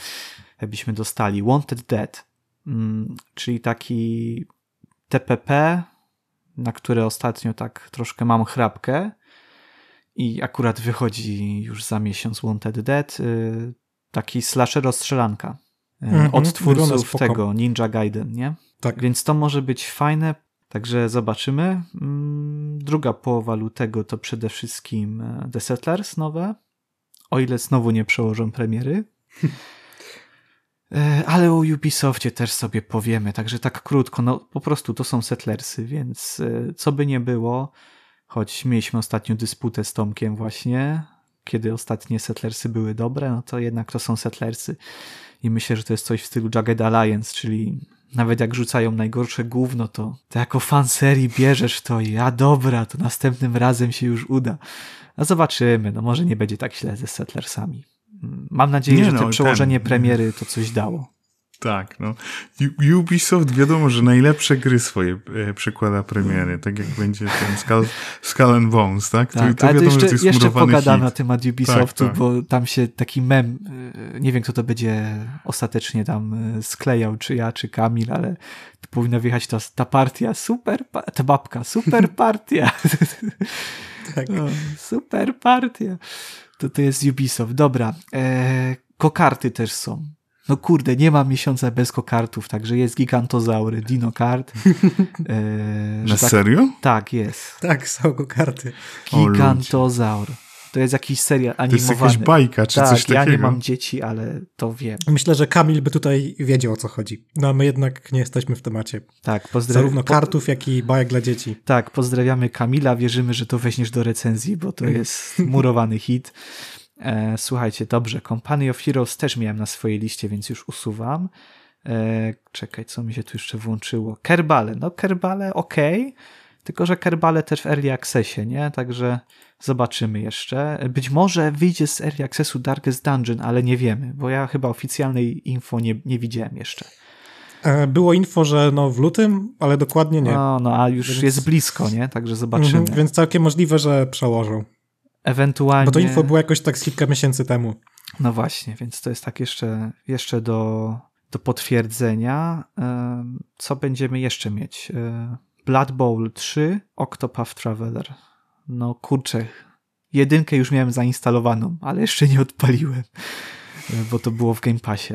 jakbyśmy dostali. Wanted Dead, mm, czyli taki TPP, na które ostatnio tak troszkę mam chrapkę i akurat wychodzi już za miesiąc Wanted Dead, y, taki slasher rozstrzelanka mm -hmm, od twórców tego Ninja Gaiden, nie? Tak. Więc to może być fajne, Także zobaczymy. Mm, druga połowa lutego to przede wszystkim e, The Settlers nowe. O ile znowu nie przełożą premiery. E, ale o Ubisoftie też sobie powiemy, także tak krótko, no po prostu to są settlersy, więc e, co by nie było, choć mieliśmy ostatnio dysputę z Tomkiem właśnie, kiedy ostatnie settlersy były dobre, no to jednak to są settlersy i myślę, że to jest coś w stylu Jagged Alliance, czyli nawet jak rzucają najgorsze gówno, to, to jako fan serii bierzesz to i a dobra, to następnym razem się już uda. A zobaczymy, no może nie będzie tak źle ze Settlersami. Mam nadzieję, nie że no, to przełożenie ten... premiery to coś dało. Tak, no. Ubisoft wiadomo, że najlepsze gry swoje e, przekłada premiery, tak jak będzie ten Skull, Skull and Bones, tak? tak to, to wiadomo, jeszcze, że to jest jeszcze pogadamy na temat Ubisoftu, tak, tak. bo tam się taki mem, e, nie wiem kto to będzie ostatecznie tam e, sklejał, czy ja, czy Kamil, ale powinna wjechać ta, ta partia, super, ta babka, super partia. tak. O, super partia. To to jest Ubisoft. Dobra, e, kokarty też są. No kurde, nie ma miesiąca bez kokartów, także jest Gigantozaur, Dinokart. E, Na tak, serio? Tak, jest. Tak, są kokarty. Gigantozaur. To jest jakiś serial animowany. To jest jakaś bajka, czy tak, coś takiego. ja nie mam dzieci, ale to wiem. Myślę, że Kamil by tutaj wiedział, o co chodzi. No a my jednak nie jesteśmy w temacie. Tak, pozdrawiam. Zarówno kartów, jak i bajek dla dzieci. Tak, pozdrawiamy Kamila, wierzymy, że to weźmiesz do recenzji, bo to jest murowany hit. E, słuchajcie, dobrze, Company of Heroes też miałem na swojej liście, więc już usuwam. E, czekaj, co mi się tu jeszcze włączyło? Kerbale, no Kerbale ok, tylko że Kerbale też w Early Accessie, nie? Także zobaczymy jeszcze. Być może wyjdzie z Early Accessu Darkest Dungeon, ale nie wiemy, bo ja chyba oficjalnej info nie, nie widziałem jeszcze. E, było info, że no w lutym, ale dokładnie nie. No, no a już więc... jest blisko, nie? Także zobaczymy. Mhm, więc całkiem możliwe, że przełożą. Ewentualnie... Bo to info było jakoś tak z kilka miesięcy temu. No właśnie, więc to jest tak jeszcze, jeszcze do, do potwierdzenia. Co będziemy jeszcze mieć? Blood Bowl 3, Octopath Traveler. No kurczę, jedynkę już miałem zainstalowaną, ale jeszcze nie odpaliłem, bo to było w Game Passie.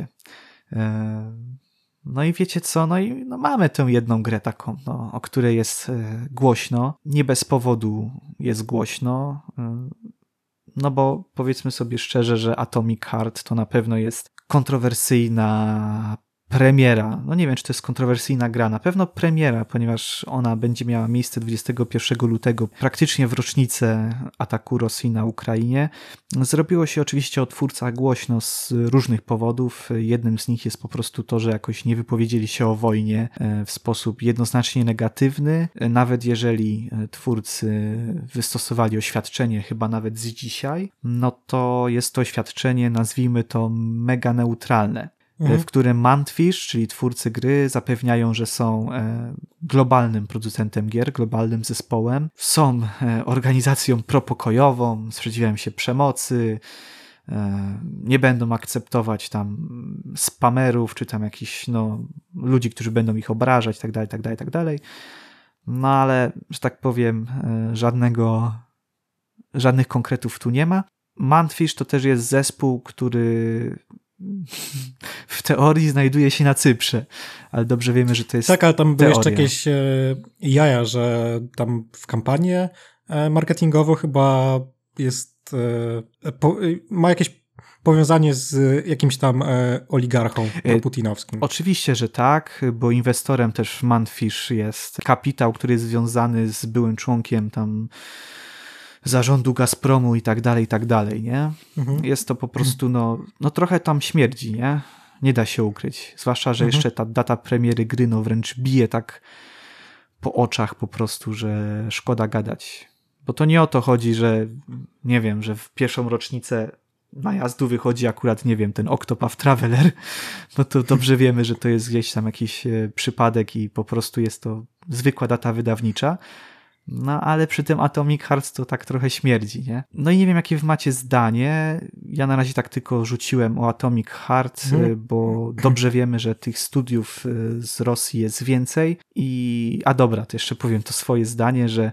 No i wiecie co, no i no mamy tę jedną grę taką, no, o której jest e, głośno. Nie bez powodu jest głośno. E, no bo powiedzmy sobie szczerze, że Atomic Heart to na pewno jest kontrowersyjna premiera. No nie wiem, czy to jest kontrowersyjna gra. Na pewno premiera, ponieważ ona będzie miała miejsce 21 lutego, praktycznie w rocznicę ataku Rosji na Ukrainie. Zrobiło się oczywiście o twórcach głośno z różnych powodów. Jednym z nich jest po prostu to, że jakoś nie wypowiedzieli się o wojnie e, w sposób jednoznacznie negatywny. Nawet jeżeli e, twórcy wystosowali oświadczenie, chyba nawet z dzisiaj, no to jest to oświadczenie, nazwijmy to mega neutralne mhm. w którym Mantfish, czyli twórcy gry, zapewniają, że są e, globalnym producentem gier, globalnym zespołem, są e, organizacją propokojową, sprzeciwiają się przemocy, e, nie będą akceptować tam spamerów, czy tam jakichś no, ludzi, którzy będą ich obrażać, tak dalej, tak dalej, tak dalej. No ale, że tak powiem, żadnego, żadnych konkretów tu nie ma. Mantfish to też jest zespół, który w teorii znajduje się na Cyprze, ale dobrze wiemy, że to jest Tak, ale tam były jeszcze jakieś e, jaja, że tam w kampanię e, marketingowo chyba jest, e, ma jakieś powiązanie z jakimś tam oligarchą putinowskim. Oczywiście, że tak, bo inwestorem też Manfish jest kapitał, który jest związany z byłym członkiem tam zarządu Gazpromu i tak dalej, i tak dalej, nie? Mhm. Jest to po prostu, no, no trochę tam śmierdzi, nie? Nie da się ukryć. Zwłaszcza, że mhm. jeszcze ta data premiery gry, no wręcz bije tak po oczach po prostu, że szkoda gadać. Bo to nie o to chodzi, że nie wiem, że w pierwszą rocznicę najazdu wychodzi akurat, nie wiem, ten Octopath Traveler, no to dobrze wiemy, że to jest gdzieś tam jakiś e, przypadek i po prostu jest to zwykła data wydawnicza. No ale przy tym Atomic Hearts to tak trochę śmierdzi, nie? No i nie wiem, jakie wy macie zdanie. Ja na razie tak tylko rzuciłem o Atomic Hearts, mm. bo dobrze wiemy, że tych studiów y, z Rosji jest więcej. I a dobra, to jeszcze powiem to swoje zdanie, że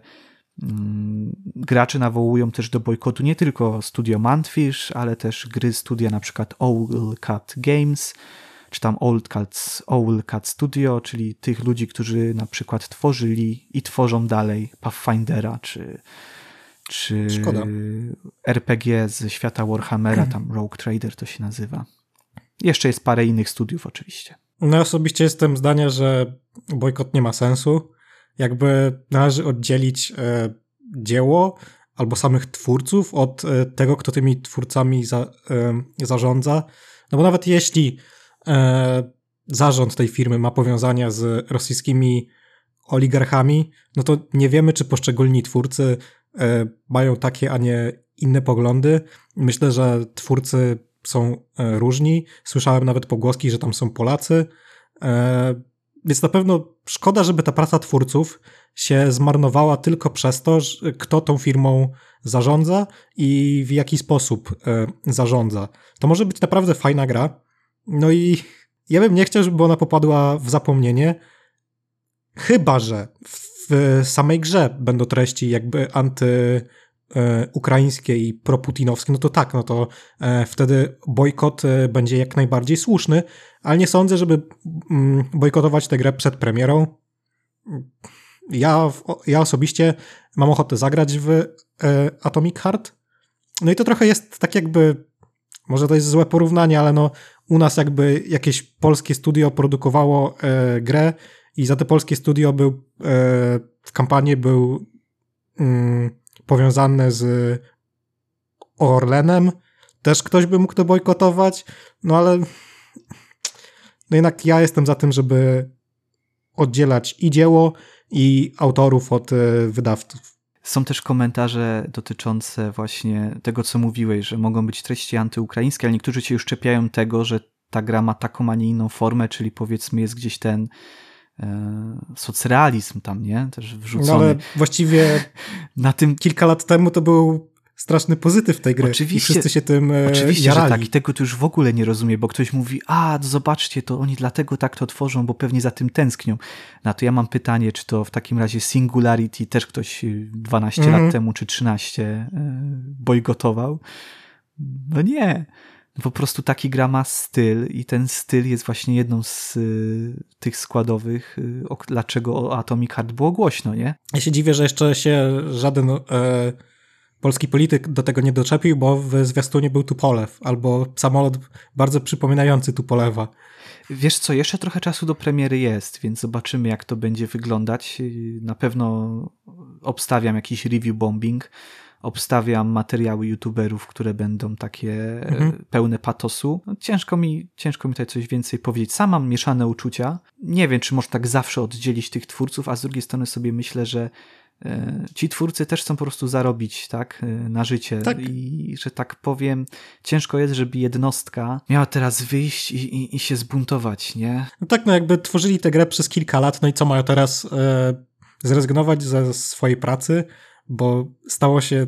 mm, gracze nawołują też do bojkotu nie tylko studio Mantfish, ale też gry studia na przykład Owl Cat Games, czy tam Old Cat, Owl Cat Studio, czyli tych ludzi, którzy na przykład tworzyli i tworzą dalej Pathfindera, czy, czy RPG ze świata Warhammera, tam Rogue Trader to się nazywa. Jeszcze jest parę innych studiów oczywiście. No osobiście jestem zdania, że bojkot nie ma sensu. Jakby należy oddzielić e, dzieło albo samych twórców od e, tego, kto tymi twórcami za, e, zarządza. No bo nawet jeśli zarząd tej firmy ma powiązania z rosyjskimi oligarchami, no to nie wiemy, czy poszczególni twórcy e, mają takie, a nie inne poglądy. Myślę, że twórcy są e, różni. Słyszałem nawet pogłoski, że tam są Polacy. E, więc na pewno szkoda, żeby ta praca twórców się zmarnowała tylko przez to, kto tą firmą zarządza i w jaki sposób e, zarządza. To może być naprawdę fajna gra, no i ja bym nie chciał, żeby ona popadła w zapomnienie, chyba że w samej grze będą treści jakby anty e, i proputinowskie, no to tak, no to e, wtedy bojkot e, będzie jak najbardziej słuszny, ale nie sądzę, żeby mm, bojkotować tę grę przed premierą. Ja, ja osobiście mam ochotę zagrać w Atomic Heart. No i to trochę jest tak jakby, może to jest złe porównanie, ale no u nas jakby jakieś polskie studio produkowało e, grę i za te polskie studio był e, w kampanii był mm, powiązane z Orlenem. Też ktoś by mógł to bojkotować, no ale no jednak ja jestem za tym, żeby oddzielać i dzieło, i autorów od e, wydawców. Są też komentarze dotyczące właśnie tego, co mówiłeś, że mogą być treści antyukraińskie, ale niektórzy się już czepiają tego, że ta gra ma taką, a nie inną formę, czyli powiedzmy jest gdzieś ten e, socrealizm tam, nie? Też wrzucony. No ale właściwie na tym kilka lat temu to był straszny pozytyw tej gry. Oczywiście, I wszyscy się tym e, Oczywiście, jarali. że tak. I tego to już w ogóle nie rozumie, bo ktoś mówi, a zobaczcie, to oni dlatego tak to tworzą, bo pewnie za tym tęsknią. No to ja mam pytanie, czy to w takim razie Singularity też ktoś 12 mm -hmm. lat mhm. temu, czy 13 e, bojkotował? No nie po prostu taki gra ma styl i ten styl jest właśnie jedną z y, tych składowych, y, o, dlaczego o Atomic Heart było głośno, nie? Ja się dziwię, że jeszcze się żaden e, polski polityk do tego nie doczepił, bo w zwiastunie był Tupolew, albo samolot bardzo przypominający Tupolewa. Wiesz co, jeszcze trochę czasu do premiery jest, więc zobaczymy jak to będzie wyglądać. Na pewno obstawiam jakiś review bombing obstawiam materiały youtuberów, które będą takie mhm. pełne patosu. No, ciężko, mi, ciężko mi tutaj coś więcej powiedzieć. Sam mam mieszane uczucia. Nie wiem, czy można tak zawsze oddzielić tych twórców, a z drugiej strony sobie myślę, że e, ci twórcy też chcą po prostu zarobić tak, e, na życie tak. i że tak powiem, ciężko jest, żeby jednostka miała teraz wyjść i, i, i się zbuntować, nie? No tak, no jakby tworzyli tę grę przez kilka lat, no i co mają teraz e, zrezygnować ze swojej pracy, bo stało się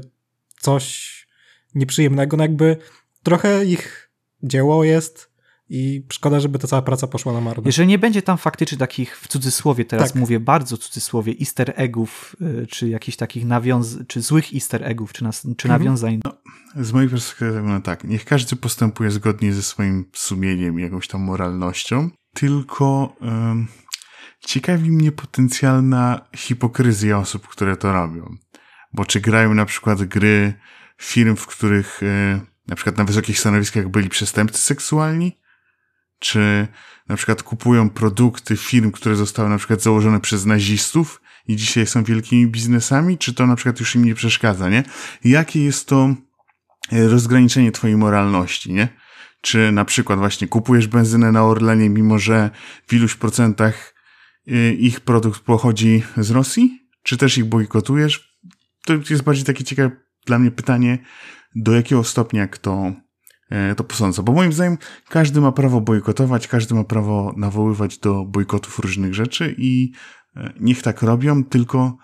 coś nieprzyjemnego, no jakby trochę ich dzieło jest i szkoda, żeby ta cała praca poszła na marne. Jeżeli nie będzie tam faktycznie takich, w cudzysłowie teraz tak. mówię, bardzo cudzysłowie, easter eggów, y, czy jakichś takich nawiąz czy złych easter eggów, czy, nas, czy mhm. nawiązań. No, z mojej perspektywy, no tak, niech każdy postępuje zgodnie ze swoim sumieniem, jakąś tam moralnością, tylko um, ciekawi mnie potencjalna hipokryzja osób, które to robią bo czy grają na przykład gry firm, w których e, na przykład na wysokich stanowiskach byli przestępcy seksualni, czy na przykład kupują produkty firm, które zostały na przykład założone przez nazistów i dzisiaj są wielkimi biznesami, czy to na przykład już im nie przeszkadza, nie? Jakie jest to e, rozgraniczenie twojej moralności, nie? Czy na przykład właśnie kupujesz benzynę na Orlenie, mimo że w iluś procentach e, ich produkt pochodzi z Rosji? Czy też ich bojkotujesz? to jest bardziej takie ciekawe dla mnie pytanie, do jakiego stopnia kto to posądza. Bo moim zdaniem każdy ma prawo bojkotować, każdy ma prawo nawoływać do bojkotów różnych rzeczy i e, niech tak robią, tylko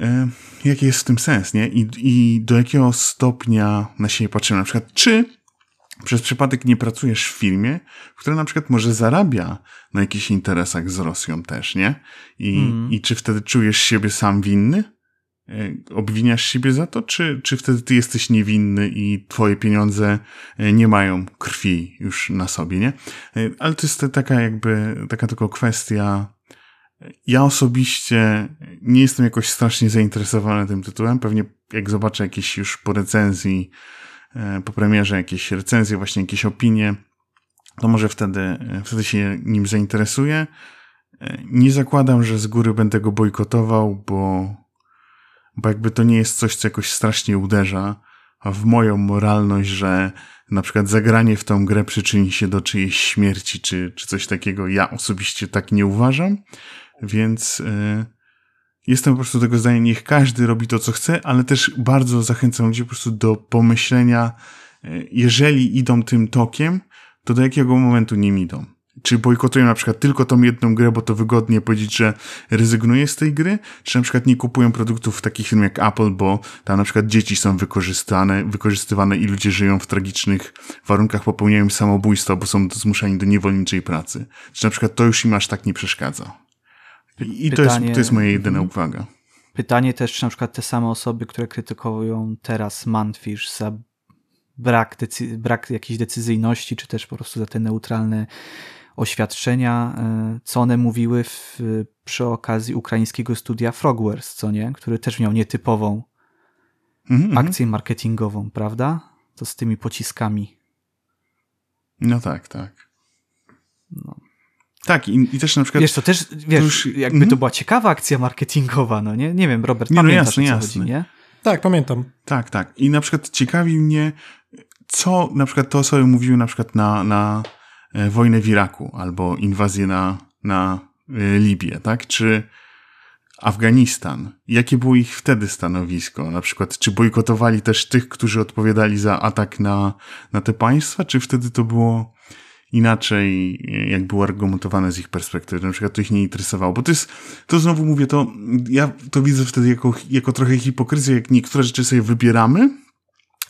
e, jaki jest w tym sens, nie? I, I do jakiego stopnia na siebie patrzymy. Na przykład, czy przez przypadek nie pracujesz w firmie, która na przykład może zarabia na jakichś interesach z Rosją też, nie? I, mm. i czy wtedy czujesz siebie sam winny? E, obwiniasz siebie za to, czy, czy wtedy ty jesteś niewinny i twoje pieniądze e, nie mają krwi już na sobie, nie? E, ale to jest taka jakby, taka tylko kwestia. Ja osobiście nie jestem jakoś strasznie zainteresowany tym tytułem. Pewnie jak zobaczę jakieś już po recenzji, po premierze jakieś recenzje, właśnie jakieś opinie, to może wtedy, wtedy się nim zainteresuję. Nie zakładam, że z góry będę go bojkotował, bo bo jakby to nie jest coś, co jakoś strasznie uderza w moją moralność, że na przykład zagranie w tą grę przyczyni się do czyjejś śmierci, czy, czy coś takiego. Ja osobiście tak nie uważam, więc yy, jestem po prostu tego zdania, niech każdy robi to, co chce, ale też bardzo zachęcam ludzi po prostu do pomyślenia, yy, jeżeli idą tym tokiem, to do jakiego momentu nim idą czy bojkotują na przykład tylko tą jedną grę, bo to wygodnie powiedzieć, że rezygnuję z tej gry, czy na przykład nie kupują produktów takich firm jak Apple, bo tam na przykład dzieci są wykorzystane, wykorzystywane i ludzie żyją w tragicznych warunkach, popełniają samobójstwo, bo są zmuszani do niewolniczej pracy. Czy na przykład to już im aż tak nie przeszkadza. I Pytanie, to, jest, to jest moja jedyna uwaga. Pytanie też, czy na przykład te same osoby, które krytykują teraz Manfish za brak, decy- brak jakiejś decyzyjności, czy też po prostu za te neutralne oświadczenia, e, co one mówiły w, przy okazji ukraińskiego studia Frogwares, co nie? Który też miał nietypową mm -hmm. akcję marketingową, prawda? To z tymi pociskami. No tak, tak. No. Tak, i, i, też na przykład. Wiesz, to też, wiesz, to już, jakby mm -hmm. to mhm. była ciekawa akcja marketingowa, no nie? Nie wiem, Robert, nie, no pamiętasz, no jasne, o co jasne. chodzi, nie? Tak, pamiętam. Tak, tak. I na przykład ciekawi mnie, co na przykład te osoby mówiły na przykład na, na wojnę w Iraku albo inwazję na, na e, Libię, tak? Czy Afganistan? Jakie było ich wtedy stanowisko? Na przykład, czy bojkotowali też tych, którzy odpowiadali za atak na, na te państwa, czy wtedy to było inaczej jak było argumentowane z ich perspektywy. Na przykład to ich nie interesowało, bo to jest, to znowu mówię, to ja to widzę wtedy jako, jako trochę hipokryzję, jak niektóre rzeczy sobie wybieramy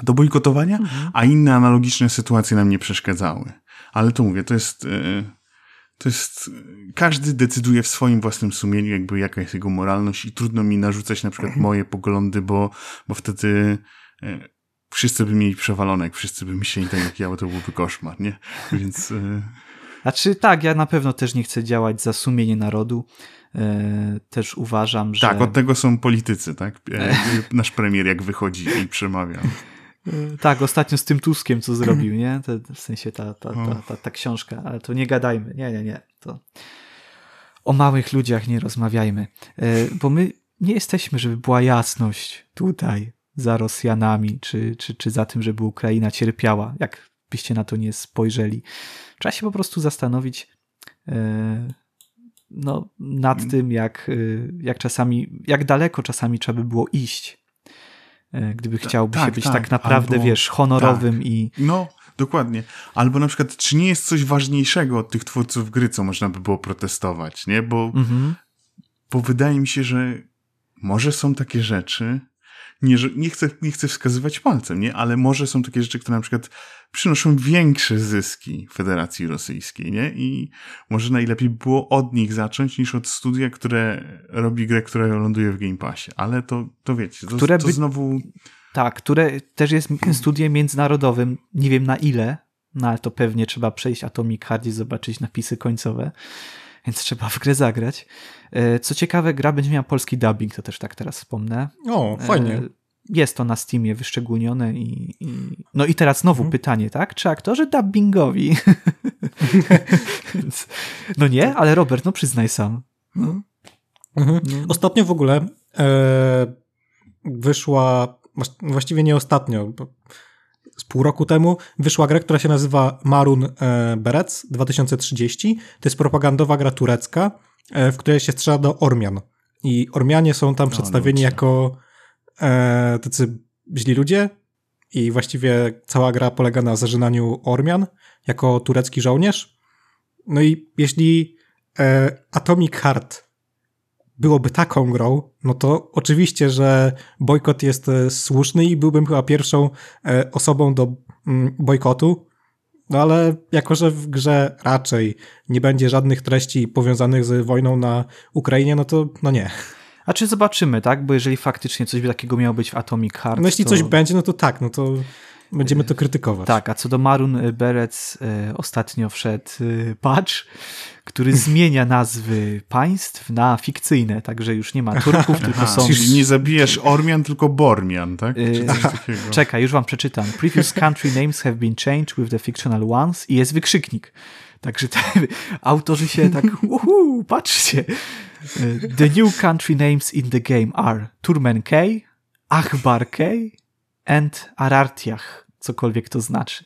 do bojkotowania, mhm. a inne analogiczne sytuacje nam nie przeszkadzały. Ale to mówię, to jest, e, to jest, każdy decyduje w swoim własnym sumieniu, jakby jaka jest jego moralność i trudno mi narzucać na przykład moje poglądy, bo, bo wtedy e, wszyscy by mieli przewalone, jak wszyscy by myśleli tak jak ja, bo to byłby koszmar, nie? Więc... E, znaczy tak, ja na pewno też nie chcę działać za sumienie narodu. też uważam, że... Tak, od tego są politycy, tak? Nasz premier jak wychodzi i przemawia. Tak, ostatnio z tym Tuskiem, co zrobił, nie? w sensie ta, ta, ta, ta, ta książka, ale to nie gadajmy. Nie, nie, nie. To o małych ludziach nie rozmawiajmy. E, bo my nie jesteśmy, żeby była jasność tutaj za Rosjanami, czy, czy, czy za tym, żeby Ukraina cierpiała, jak byście na to nie spojrzeli. Trzeba się po prostu zastanowić e, no, nad mm. tym, jak, e, jak czasami, jak daleko czasami trzeba by było iść gdyby chciałby tak, się być tak, tak naprawdę, albo, wiesz, honorowym tak. i... No, dokładnie. Albo na przykład, czy nie jest coś ważniejszego od tych twórców gry, co można by było protestować, nie? Bo, mhm. bo wydaje mi się, że może są takie rzeczy, nie, nie, chcę, nie chcę wskazywać palcem, nie? ale może są takie rzeczy, które na przykład przynoszą większe zyski Federacji Rosyjskiej, nie? I może najlepiej było od nich zacząć niż od studia, które robi grę, która ląduje w Game Passie. Ale to, to wiecie, to, które to by... znowu... Tak, które też jest studiem międzynarodowym, nie wiem na ile, no ale to pewnie trzeba przejść Atomic Heart i zobaczyć napisy końcowe, więc trzeba w grę zagrać. E, co ciekawe, gra będzie miała polski dubbing, to też tak teraz wspomnę. O, fajnie. E, jest to na Steamie wyszczególnione i, i... no i teraz znowu mhm. pytanie, tak? Czy aktorzy dubbingowi? no nie, ale Robert, no przyznaj sam. No. Mhm. No. Ostatnio w ogóle e, wyszła, właściwie nie ostatnio, z pół roku temu wyszła gra, która się nazywa Marun e, Berec 2030. To jest propagandowa gra turecka, e, w której się strzela do Ormian. I Ormianie są tam no, przedstawieni no, jako e, tacy źli ludzie i właściwie cała gra polega na zażynaniu Ormian jako turecki żołnierz. No i jeśli e, Atomic Heart byłoby taką grą, no to oczywiście, że bojkot jest e, słuszny i byłbym chyba pierwszą e, osobą do mm, bojkotu. No ale jako, że w grze raczej nie będzie żadnych treści powiązanych z wojną na Ukrainie, no to no nie. A czy zobaczymy, tak? Bo jeżeli faktycznie coś takiego miało być w Atomic Heart. No jeśli to... coś będzie, no to tak, no to będziemy to krytykować. Tak, a co do Marun Berec, e, ostatnio wszedł patch, który zmienia nazwy państw na fikcyjne, także już nie ma Turków, tylko są... Czyli nie zabijesz Ormian, tylko Bormian, tak? Czekaj, już wam przeczytam. Previous country names have been changed with the fictional ones i jest wykrzyknik. Także te, autorzy się tak, uhu, patrzcie. The new country names in the game are Turmen K, Achbar K and Arartiach, cokolwiek to znaczy.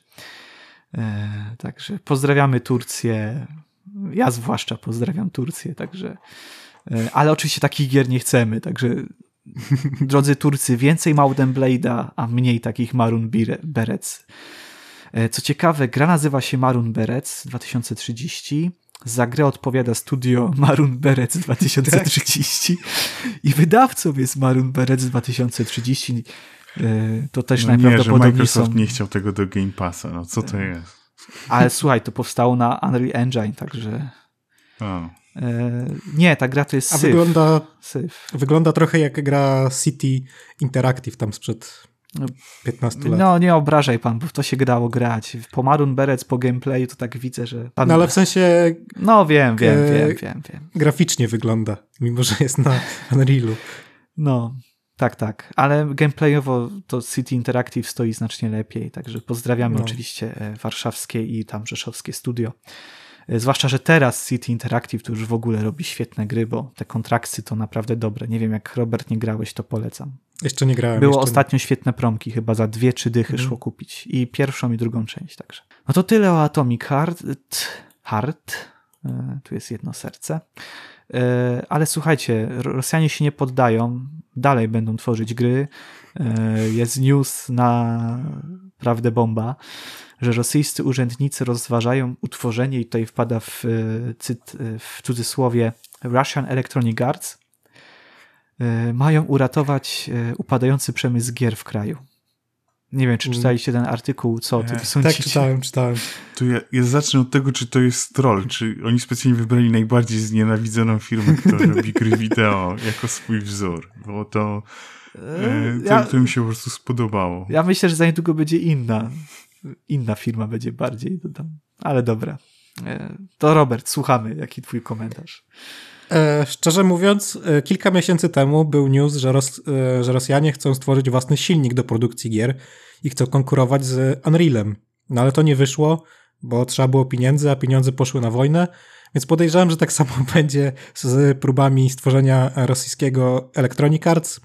E, także pozdrawiamy Turcję. Ja zwłaszcza pozdrawiam Turcję, także. E, ale oczywiście takich gier nie chcemy, także drodzy Turcy, więcej Mountain Blade'a, a mniej takich Marun Berets. E, co ciekawe, gra nazywa się Marun Berets 2030. Za grę odpowiada studio Marun Berets 2030 i wydawcą jest Marun Berets 2030. E, to też no najprawdopodobniej nie, że Microsoft są... nie chciał tego do Game Passa, no co to jest? Ale słuchaj, to powstało na Unreal Engine, także... O. Nie, ta gra to jest A syf. Wygląda, syf. wygląda trochę jak gra City Interactive tam sprzed 15 lat. No nie obrażaj pan, bo w to się dało grać. Po Marun Berec, po gameplayu to tak widzę, że... Pan... No ale w sensie... No wiem, wiem, wiem, wiem, wiem. Graficznie wygląda, mimo że jest na Unrealu. No, tak, tak. Ale gameplayowo to City Interactive stoi znacznie lepiej, także pozdrawiamy no. oczywiście e, warszawskie i tam rzeszowskie studio. E, zwłaszcza, że teraz City Interactive to już w ogóle robi świetne gry, bo te kontrakty to naprawdę dobre. Nie wiem, jak Robert nie grałeś, to polecam. Jeszcze nie grałem. Było ostatnio nie. świetne promki, chyba za dwie, trzy dychy mm. szło kupić. I pierwszą, i drugą część także. No to tyle o Atomic Heart. Heart. E, tu jest jedno serce. Ale słuchajcie, Rosjanie się nie poddają. Dalej będą tworzyć gry. Jest news na prawdę bomba, że rosyjscy urzędnicy rozważają utworzenie, i tutaj wpada w, e, cyt, e, w cudzysłowie Russian Electronic Arts, e, mają uratować upadający przemysł gier w kraju. Nie wiem, czy Mm. czytaliście ten artykuł, co ty Tak, sądzicie? Tak, czytałem, czytałem. To ja, ja zacznę od tego, czy to jest troll, czy oni specjalnie wybrali najbardziej znienawidzoną firmę, która robi gry wideo jako swój wzór, bo to, e, to, ja, to mi się po prostu spodobało. ja myślę, że za niedługo będzie inna. Inna firma będzie bardziej dodam. Ale dobra. E, To Robert, słuchamy. Jaki twój komentarz? E, szczerze mówiąc, e, kilka miesięcy temu był news, że, Ros e, że Rosjanie chcą stworzyć własny silnik do produkcji gier i chcą konkurować z Unrealem. No ale to nie wyszło, bo trzeba było pieniędzy, a pieniądze poszły na wojnę, więc podejrzewam, że tak samo będzie z próbami stworzenia rosyjskiego Electronic Arts.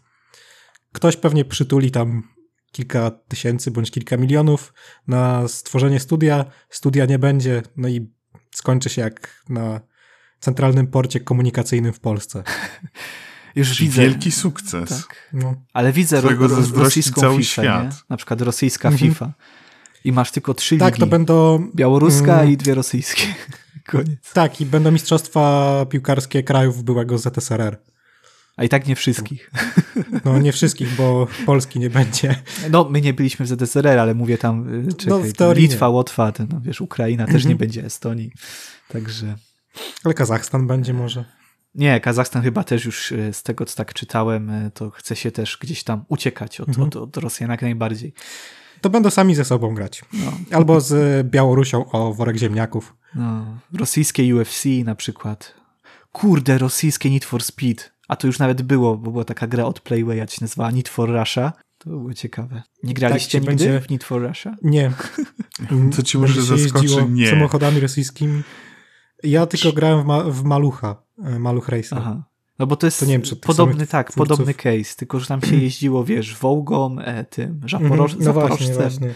Ktoś pewnie przytuli tam kilka tysięcy bądź kilka milionów na stworzenie studia. Studia nie będzie, no i skończy się jak na centralnym porcie komunikacyjnym w Polsce. Już widzę. wielki sukces. Tak. No. Ale widzę ro, ro, rosyjską cały FIFA, świat. nie? Na przykład rosyjska Mhm. FIFA. I masz tylko trzy Tak, ligi. to będą. Białoruska Mm. i dwie rosyjskie. Koniec. Tak, i będą mistrzostwa piłkarskie krajów byłego ZSRR. A i tak nie wszystkich. No nie wszystkich, bo Polski nie będzie. No, my nie byliśmy w ZSRR, ale mówię tam, y, czekaj, No, w Litwa, nie. Łotwa, ten, no, wiesz, Ukraina też Mhm. nie będzie Estonii. Także Ale Kazachstan będzie może. nie, Kazachstan chyba też już y, z tego, co tak czytałem, y, to chce się też gdzieś tam uciekać od, Mhm. od, od Rosjan jak najbardziej. To będą sami ze sobą grać. No, Albo z Białorusią o worek ziemniaków. no, rosyjskie UFC na przykład. Kurde, rosyjskie Need for Speed. A to już nawet było, bo była taka gra od Playwaya, się nazywała Need for Russia. To było ciekawe. Nie graliście Tak, nigdy będzie- w Need for Russia? Nie. To ci może zaskoczy? Nie. Samochodami rosyjskimi. Ja tylko grałem w, ma w Malucha. e, Maluch Racer. Aha. No bo to jest To nie wiem, czy podobny, tak, twórców. podobny case, tylko że tam się jeździło, wiesz, Wołgą, e, tym, Zaporoż Mhm, no właśnie, Zaporożcem. właśnie.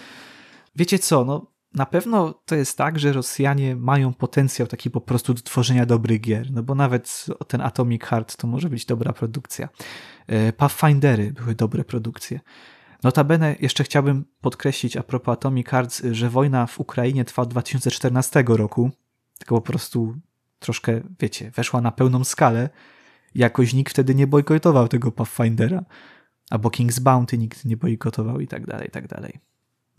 Wiecie co, no na pewno to jest tak, że Rosjanie mają potencjał taki po prostu do tworzenia dobrych gier, no bo nawet ten Atomic Heart to może być dobra produkcja. E, Pathfindery były dobre produkcje. Notabene jeszcze chciałbym podkreślić a propos Atomic Hearts, że wojna w Ukrainie trwa od 2014 roku, tylko po prostu troszkę, wiecie, weszła na pełną skalę. Jakoś nikt wtedy nie bojkotował tego Pathfindera, albo King's Bounty nikt nie bojkotował i tak dalej, i tak dalej.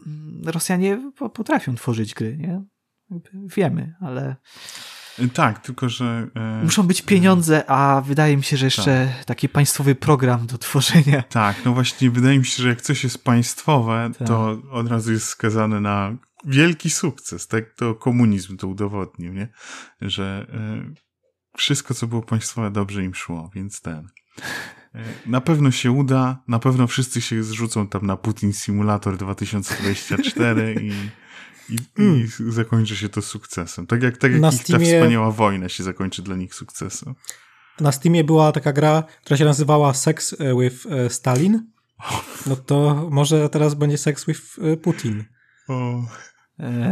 Mm, Rosjanie po- potrafią tworzyć gry, nie? Wiemy, ale Tak, tylko że... E, muszą być pieniądze, a wydaje mi się, że jeszcze taki państwowy program do tworzenia. Tak, no właśnie wydaje mi się, że jak coś jest państwowe, Tak. to od razu jest skazane na wielki sukces. Tak to komunizm to udowodnił, nie? Że e, wszystko, co było państwowe, dobrze im szło, więc ten. E, na pewno się uda, na pewno wszyscy się zrzucą tam na Putin Simulator 2024 i, i, i zakończy się to sukcesem. Tak jak, tak jak ich ta Steamie- wspaniała wojna się zakończy dla nich sukcesem. Na Steamie była taka gra, która się nazywała Sex with e, Stalin. No to może teraz będzie Sex with Putin. O,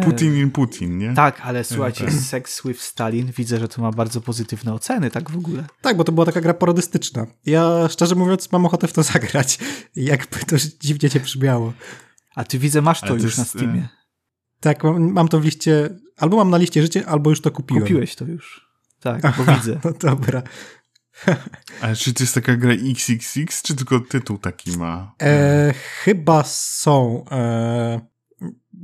Putin in Putin, nie? Tak, ale słuchajcie, tak. Sex with Stalin widzę, że to ma bardzo pozytywne oceny, tak w ogóle. Tak, bo to była taka gra parodystyczna. Ja szczerze mówiąc mam ochotę w to zagrać. Jakby to dziwnie cię przybiało. A ty widzę, masz to już na jest, e, Steamie. Tak, mam, mam to w liście, albo mam na liście życie, albo już to kupiłem. Kupiłeś to już. Tak, bo Aha, widzę. No dobra. Ale czy to jest taka gra XXX, czy tylko tytuł taki ma? E, chyba są e,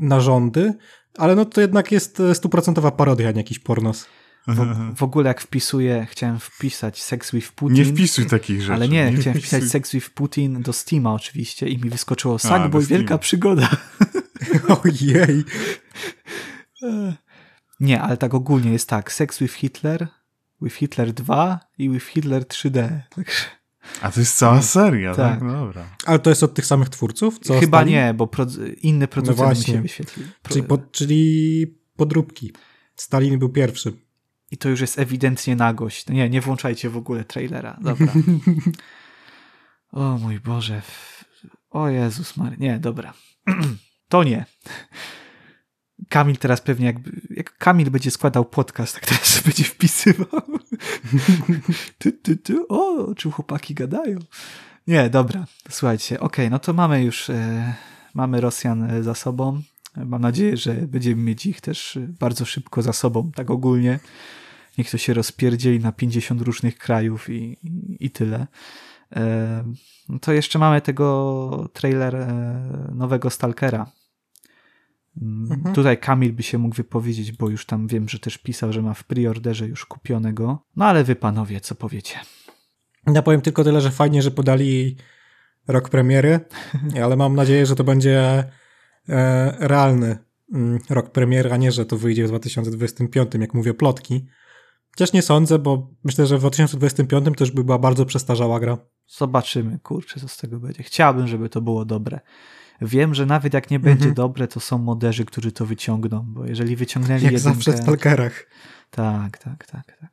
narządy, ale no to jednak jest e, stuprocentowa parodia, nie jakiś pornos. W, w ogóle jak wpisuję, chciałem wpisać Sex with Putin. Nie wpisuj takich rzeczy. Ale nie, chciałem wpisać wpisuj- Sex with Putin do Steama oczywiście i mi wyskoczyło Sackboy, wielka przygoda. Ojej. Nie, ale tak ogólnie jest tak. Sex with Hitler, with Hitler 2 i with Hitler 3D. Także A to jest cała seria, tak? Tak. No dobra. Ale to jest od tych samych twórców? Co Chyba nie, bo pro, inny producent mi właśnie. się wyświetlił. Pro, Czyli, po, czyli podróbki. Stalin był pierwszy. I to już jest ewidentnie nagość. No nie, nie włączajcie w ogóle trailera. Dobra. o mój Boże. O Jezus Mary. Nie, dobra. to nie. Kamil teraz pewnie jakby, jak Kamil będzie składał podcast, tak teraz będzie wpisywał. ty, ty, ty, o, czym chłopaki gadają. Nie, dobra, słuchajcie, okej, no to mamy już, e, mamy Rosjan za sobą. Mam nadzieję, że będziemy mieć ich też bardzo szybko za sobą, tak ogólnie. Niech to się rozpierdzieli na 50 różnych krajów i, i, tyle. E, to jeszcze mamy tego trailer e, nowego Stalkera. Mhm. Tutaj Kamil by się mógł wypowiedzieć, bo już tam wiem, że też pisał, że ma w preorderze już kupionego. No ale wy panowie, co powiecie? Ja powiem tylko tyle, że fajnie, że podali rok premiery, ale mam nadzieję, że to będzie e, realny mm, rok premiery, a nie, że to wyjdzie w 2025, jak mówię plotki. Chociaż nie sądzę, bo myślę, że w 2025 to już by była bardzo przestarzała gra. Zobaczymy, kurczę, co z tego będzie. Chciałbym, żeby to było dobre. Wiem, że nawet jak nie będzie mhm. dobre, to są moderzy, którzy to wyciągną, bo jeżeli wyciągnęli Jak jedynkę... zawsze w Stalkerach. Tak, tak, tak, tak.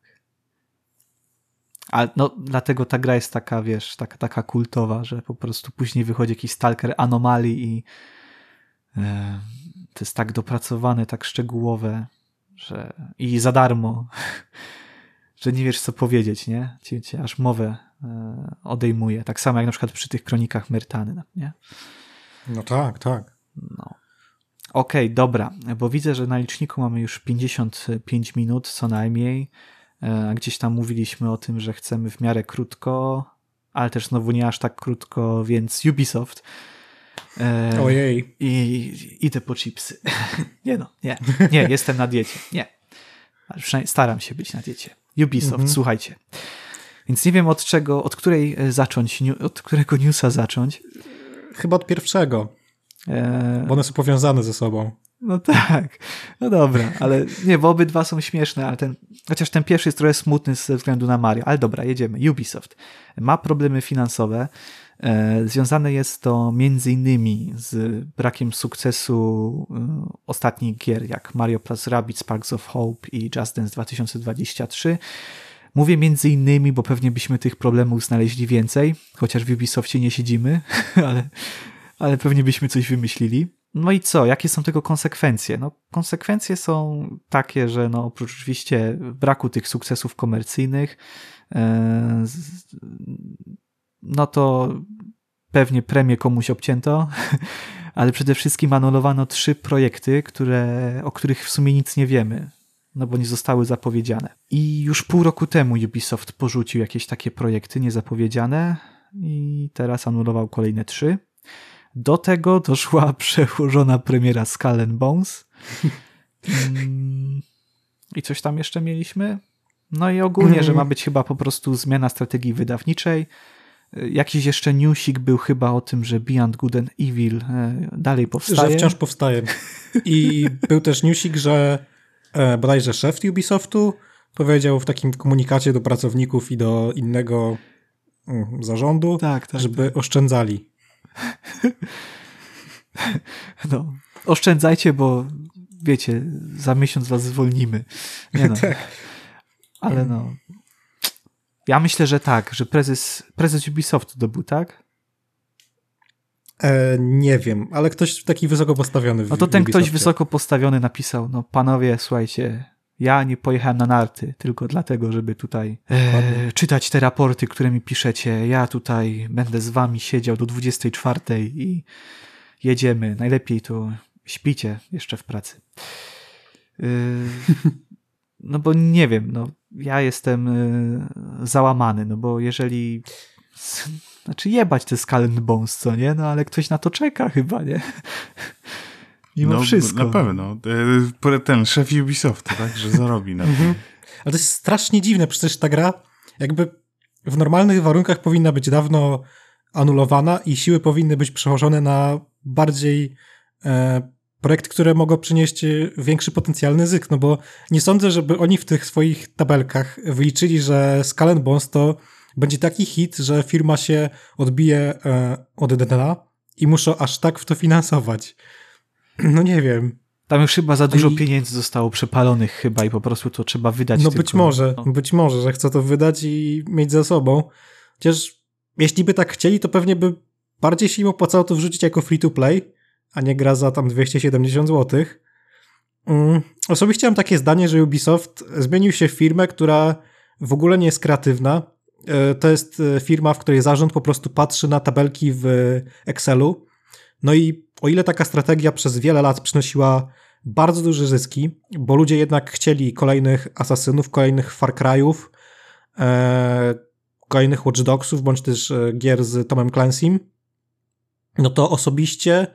A no, dlatego ta gra jest taka, wiesz, taka, taka kultowa, że po prostu później wychodzi jakiś Stalker anomalii i e, to jest tak dopracowane, tak szczegółowe, że i za darmo, że nie wiesz co powiedzieć, nie? Cię, cię aż mowę e, odejmuje. Tak samo jak na przykład przy tych kronikach Myrtany, nie? No tak, tak. No. Okej, okay, dobra, bo widzę, że na liczniku mamy już 55 minut co najmniej. E, gdzieś tam mówiliśmy o tym, że chcemy w miarę krótko, ale też znowu nie aż tak krótko, więc Ubisoft. E, Ojej. I idę po chipsy. nie no, nie, nie, jestem na diecie. Nie. Staram się być na diecie. Ubisoft, mhm. słuchajcie. Więc nie wiem od czego, od której zacząć, od którego newsa zacząć. Chyba od pierwszego. E... Bo one są powiązane ze sobą. No tak, no dobra, ale nie, bo obydwa są śmieszne, ale ten, chociaż ten pierwszy jest trochę smutny ze względu na Mario, ale dobra, jedziemy. Ubisoft ma problemy finansowe, e, związane jest to między innymi z brakiem sukcesu e, ostatnich gier, jak Mario Plus Rabbids Sparks of Hope i Just Dance 2023, Mówię między innymi, bo pewnie byśmy tych problemów znaleźli więcej, chociaż w Ubisoftie nie siedzimy, ale, ale pewnie byśmy coś wymyślili. No i co? Jakie są tego konsekwencje? No, konsekwencje są takie, że no, oprócz oczywiście braku tych sukcesów komercyjnych, e, no to pewnie premię komuś obcięto, ale przede wszystkim anulowano trzy projekty, które, o których w sumie nic nie wiemy no bo nie zostały zapowiedziane. I już pół roku temu Ubisoft porzucił jakieś takie projekty niezapowiedziane i teraz anulował kolejne trzy. Do tego doszła przełożona premiera Skull and Bones. Mm, I coś tam jeszcze mieliśmy? No i ogólnie, że ma być chyba po prostu zmiana strategii wydawniczej. Jakiś jeszcze newsik był chyba o tym, że Beyond Good and Evil e, dalej powstaje. Że wciąż powstaje. I był też newsik, że bodajże szef Ubisoftu powiedział w takim komunikacie do pracowników i do innego mm, zarządu, tak, tak, żeby tak. oszczędzali. No, oszczędzajcie, bo wiecie, za miesiąc was zwolnimy. Nie no. tak. Ale no. Ja myślę, że tak, że prezes, prezes Ubisoftu to był, tak? E, nie wiem, ale ktoś taki wysoko postawiony. W, no to ten ktoś wysoko postawiony napisał, no panowie, słuchajcie, ja nie pojechałem na narty tylko dlatego, żeby tutaj e, czytać te raporty, które mi piszecie. Ja tutaj będę z wami siedział do 24 i jedziemy. Najlepiej to śpicie jeszcze w pracy. E, no bo nie wiem, no ja jestem e, załamany, no bo jeżeli znaczy jebać te Skull Bones, co nie? No ale ktoś na to czeka chyba, nie? Mimo no, wszystko. Na pewno. E, ten szef Ubisoftu, tak? Że zarobi na tym. Ale to jest strasznie dziwne, przecież ta gra jakby w normalnych warunkach powinna być dawno anulowana i siły powinny być przełożone na bardziej e, projekt, które mogą przynieść większy potencjalny zysk, no bo nie sądzę, żeby oni w tych swoich tabelkach wyliczyli, że Skull Bones to będzie taki hit, że firma się odbije e, od dna i muszą aż tak w to finansować. No nie wiem. Tam już chyba za dużo I... pieniędzy zostało przepalonych chyba i po prostu to trzeba wydać. No tylko. być może, no. być może, że chcą to wydać i mieć za sobą. Chociaż jeśli by tak chcieli, to pewnie by bardziej się im opłacało to wrzucić jako free to play, a nie gra za tam 270 zł. Mm, osobiście mam takie zdanie, że Ubisoft zmienił się w firmę, która w ogóle nie jest kreatywna. E, to jest e, firma, w której zarząd po prostu patrzy na tabelki w Excelu No i o ile taka strategia przez wiele lat przynosiła bardzo duże zyski, bo ludzie jednak chcieli kolejnych asasynów, kolejnych Far Cry'ów, e, kolejnych Watch Dogsów, bądź też gier z Tomem Clancy'm, no to osobiście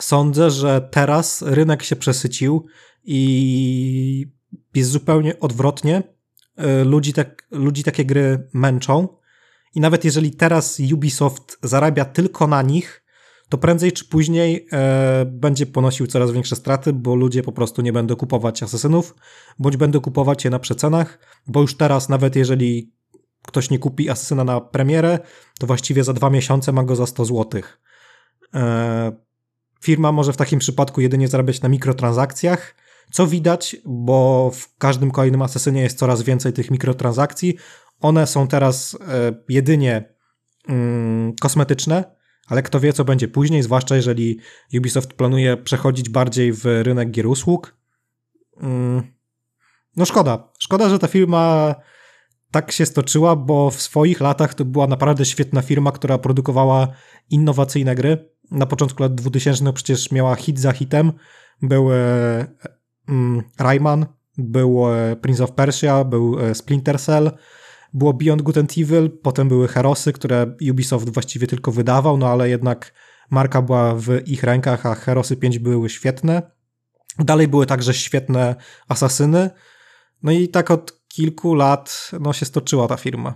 sądzę, że teraz rynek się przesycił i jest zupełnie odwrotnie. E, ludzi, tak, ludzi takie gry męczą i nawet jeżeli teraz Ubisoft zarabia tylko na nich, to prędzej czy później e, będzie ponosił coraz większe straty, bo ludzie po prostu nie będą kupować asesynów, bądź będą kupować je na przecenach, bo już teraz nawet jeżeli ktoś nie kupi asesyna na premierę, to właściwie za dwa miesiące ma go za 100 zł. E, firma może w takim przypadku jedynie zarabiać na mikrotransakcjach, co widać, bo w każdym kolejnym asesynie jest coraz więcej tych mikrotransakcji. One są teraz e, jedynie mm, kosmetyczne, ale kto wie, co będzie później, zwłaszcza jeżeli Ubisoft planuje przechodzić bardziej w rynek gier usług. Mm, no szkoda. Szkoda, że ta firma tak się stoczyła, bo w swoich latach to była naprawdę świetna firma, która produkowała innowacyjne gry. Na początku lat 2000 przecież miała hit za hitem. Był e, Rayman, był e, Prince of Persia, był e, Splinter Cell, było Beyond Good and Evil, potem były Herosy, które Ubisoft właściwie tylko wydawał, no ale jednak marka była w ich rękach, a Herosy 5 były świetne. Dalej były także świetne Asasyny. No i tak od kilku lat no, się stoczyła ta firma.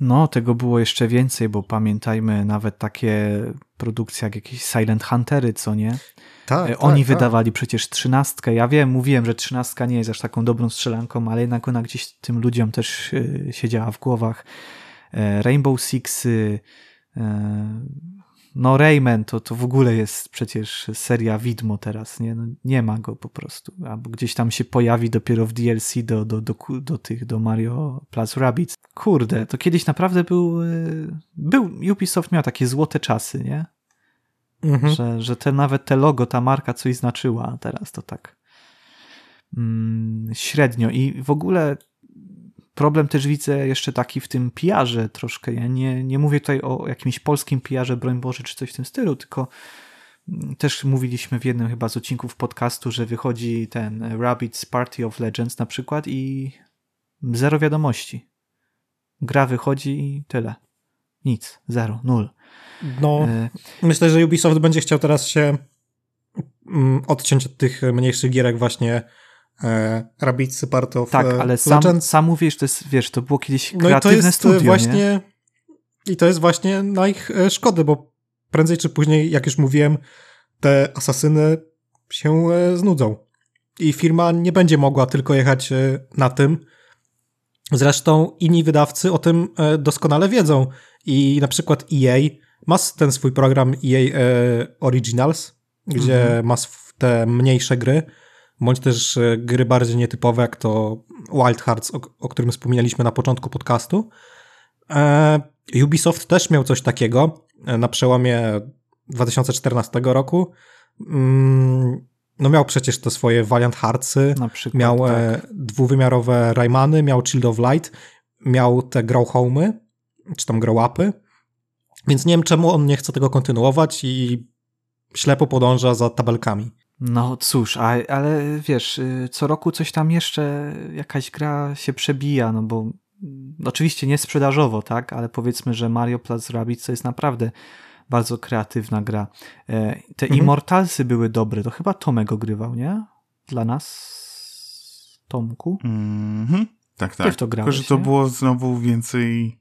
No, tego było jeszcze więcej, bo pamiętajmy nawet takie produkcje jak jakieś Silent Huntery, co nie? Tak, e, Oni tak, tak. wydawali tak. przecież trzynastkę. Ja wiem, mówiłem, że trzynastka nie jest aż taką dobrą strzelanką, ale jednak ona gdzieś tym ludziom też e, siedziała w głowach. E, Rainbow Six, no Rayman to, to w ogóle jest przecież seria widmo teraz, nie? No, nie ma go po prostu. Albo gdzieś tam się pojawi dopiero w DLC do, do, do, do tych, do Mario Plus Rabbids. Kurde, to kiedyś naprawdę był, był, Ubisoft miał takie złote czasy, nie? Mhm. Że, że te, nawet te logo, ta marka coś znaczyła, a teraz to tak mm, średnio. I w ogóle problem też widzę jeszcze taki w tym pijarze troszkę. Ja nie, nie mówię tutaj o jakimś polskim pijarze, broń Boże, czy coś w tym stylu, tylko mm, też mówiliśmy w jednym chyba z odcinków podcastu, że wychodzi ten Rabbids Party of Legends na przykład i zero wiadomości. Gra wychodzi i tyle. Nic, zero, nul. No, e... myślę, że Ubisoft będzie chciał teraz się mm, odciąć od tych mniejszych gierek właśnie e, Rabbids Part of Tak, e, ale sam, sam mówisz, to jest, wiesz, to było kiedyś kreatywne no i to jest studio, właśnie, nie? I to jest właśnie na ich e, szkodę, bo prędzej czy później, jak już mówiłem, te asasyny się e, znudzą. I firma nie będzie mogła tylko jechać na tym. Zresztą inni wydawcy o tym doskonale wiedzą. I na przykład EA ma ten swój program EA e, Originals, gdzie mhm. ma te mniejsze gry, bądź też e, gry bardziej nietypowe, jak to Wild Hearts, o, o którym wspominaliśmy na początku podcastu. E, Ubisoft też miał coś takiego e, na przełomie 2014 roku. Mm, no miał przecież te swoje Valiant Heartsy, przykład, miał tak. dwuwymiarowe Raymany, miał Child of Light, miał te Grow Home'y, czy tam Grow Upy. Więc nie wiem, czemu on nie chce tego kontynuować i ślepo podąża za tabelkami. No cóż, a, ale wiesz, y, co roku coś tam jeszcze, jakaś gra się przebija, no bo mm, oczywiście nie sprzedażowo, tak, ale powiedzmy, że Mario Plus Rabbids to jest naprawdę bardzo kreatywna gra. E, te mhm. Immortalsy były dobre, to chyba Tomek ogrywał, nie? Dla nas, Tomku? Mhm. Tak, tak. Ty w to grałeś, Tylko, że to nie? było znowu więcej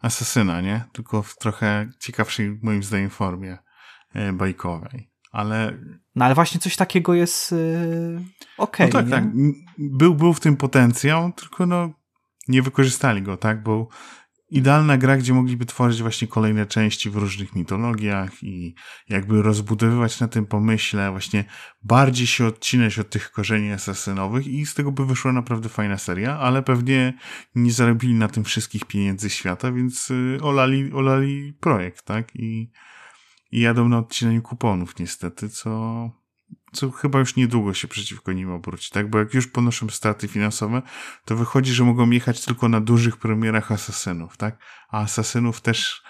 asesyna, nie? Tylko w trochę ciekawszej, moim zdaniem, formie e, bajkowej. Ale. No ale właśnie coś takiego jest yy, okej. Okay, no tak, nie? tak. Był, był w tym potencjał, tylko no nie wykorzystali go, tak? Bo idealna gra, gdzie mogliby tworzyć właśnie kolejne części w różnych mitologiach i jakby rozbudowywać na tym pomyśle, właśnie bardziej się odcinać od tych korzeni asasynowych i z tego by wyszła naprawdę fajna seria, ale pewnie nie zarobili na tym wszystkich pieniędzy świata, więc y, olali, olali projekt, tak? I, i jadą na odcinaniu kuponów niestety, co co chyba już niedługo się przeciwko nim obróci, tak? Bo jak już ponoszą straty finansowe, to wychodzi, że mogą jechać tylko na dużych premierach asasynów, tak? A asasynów też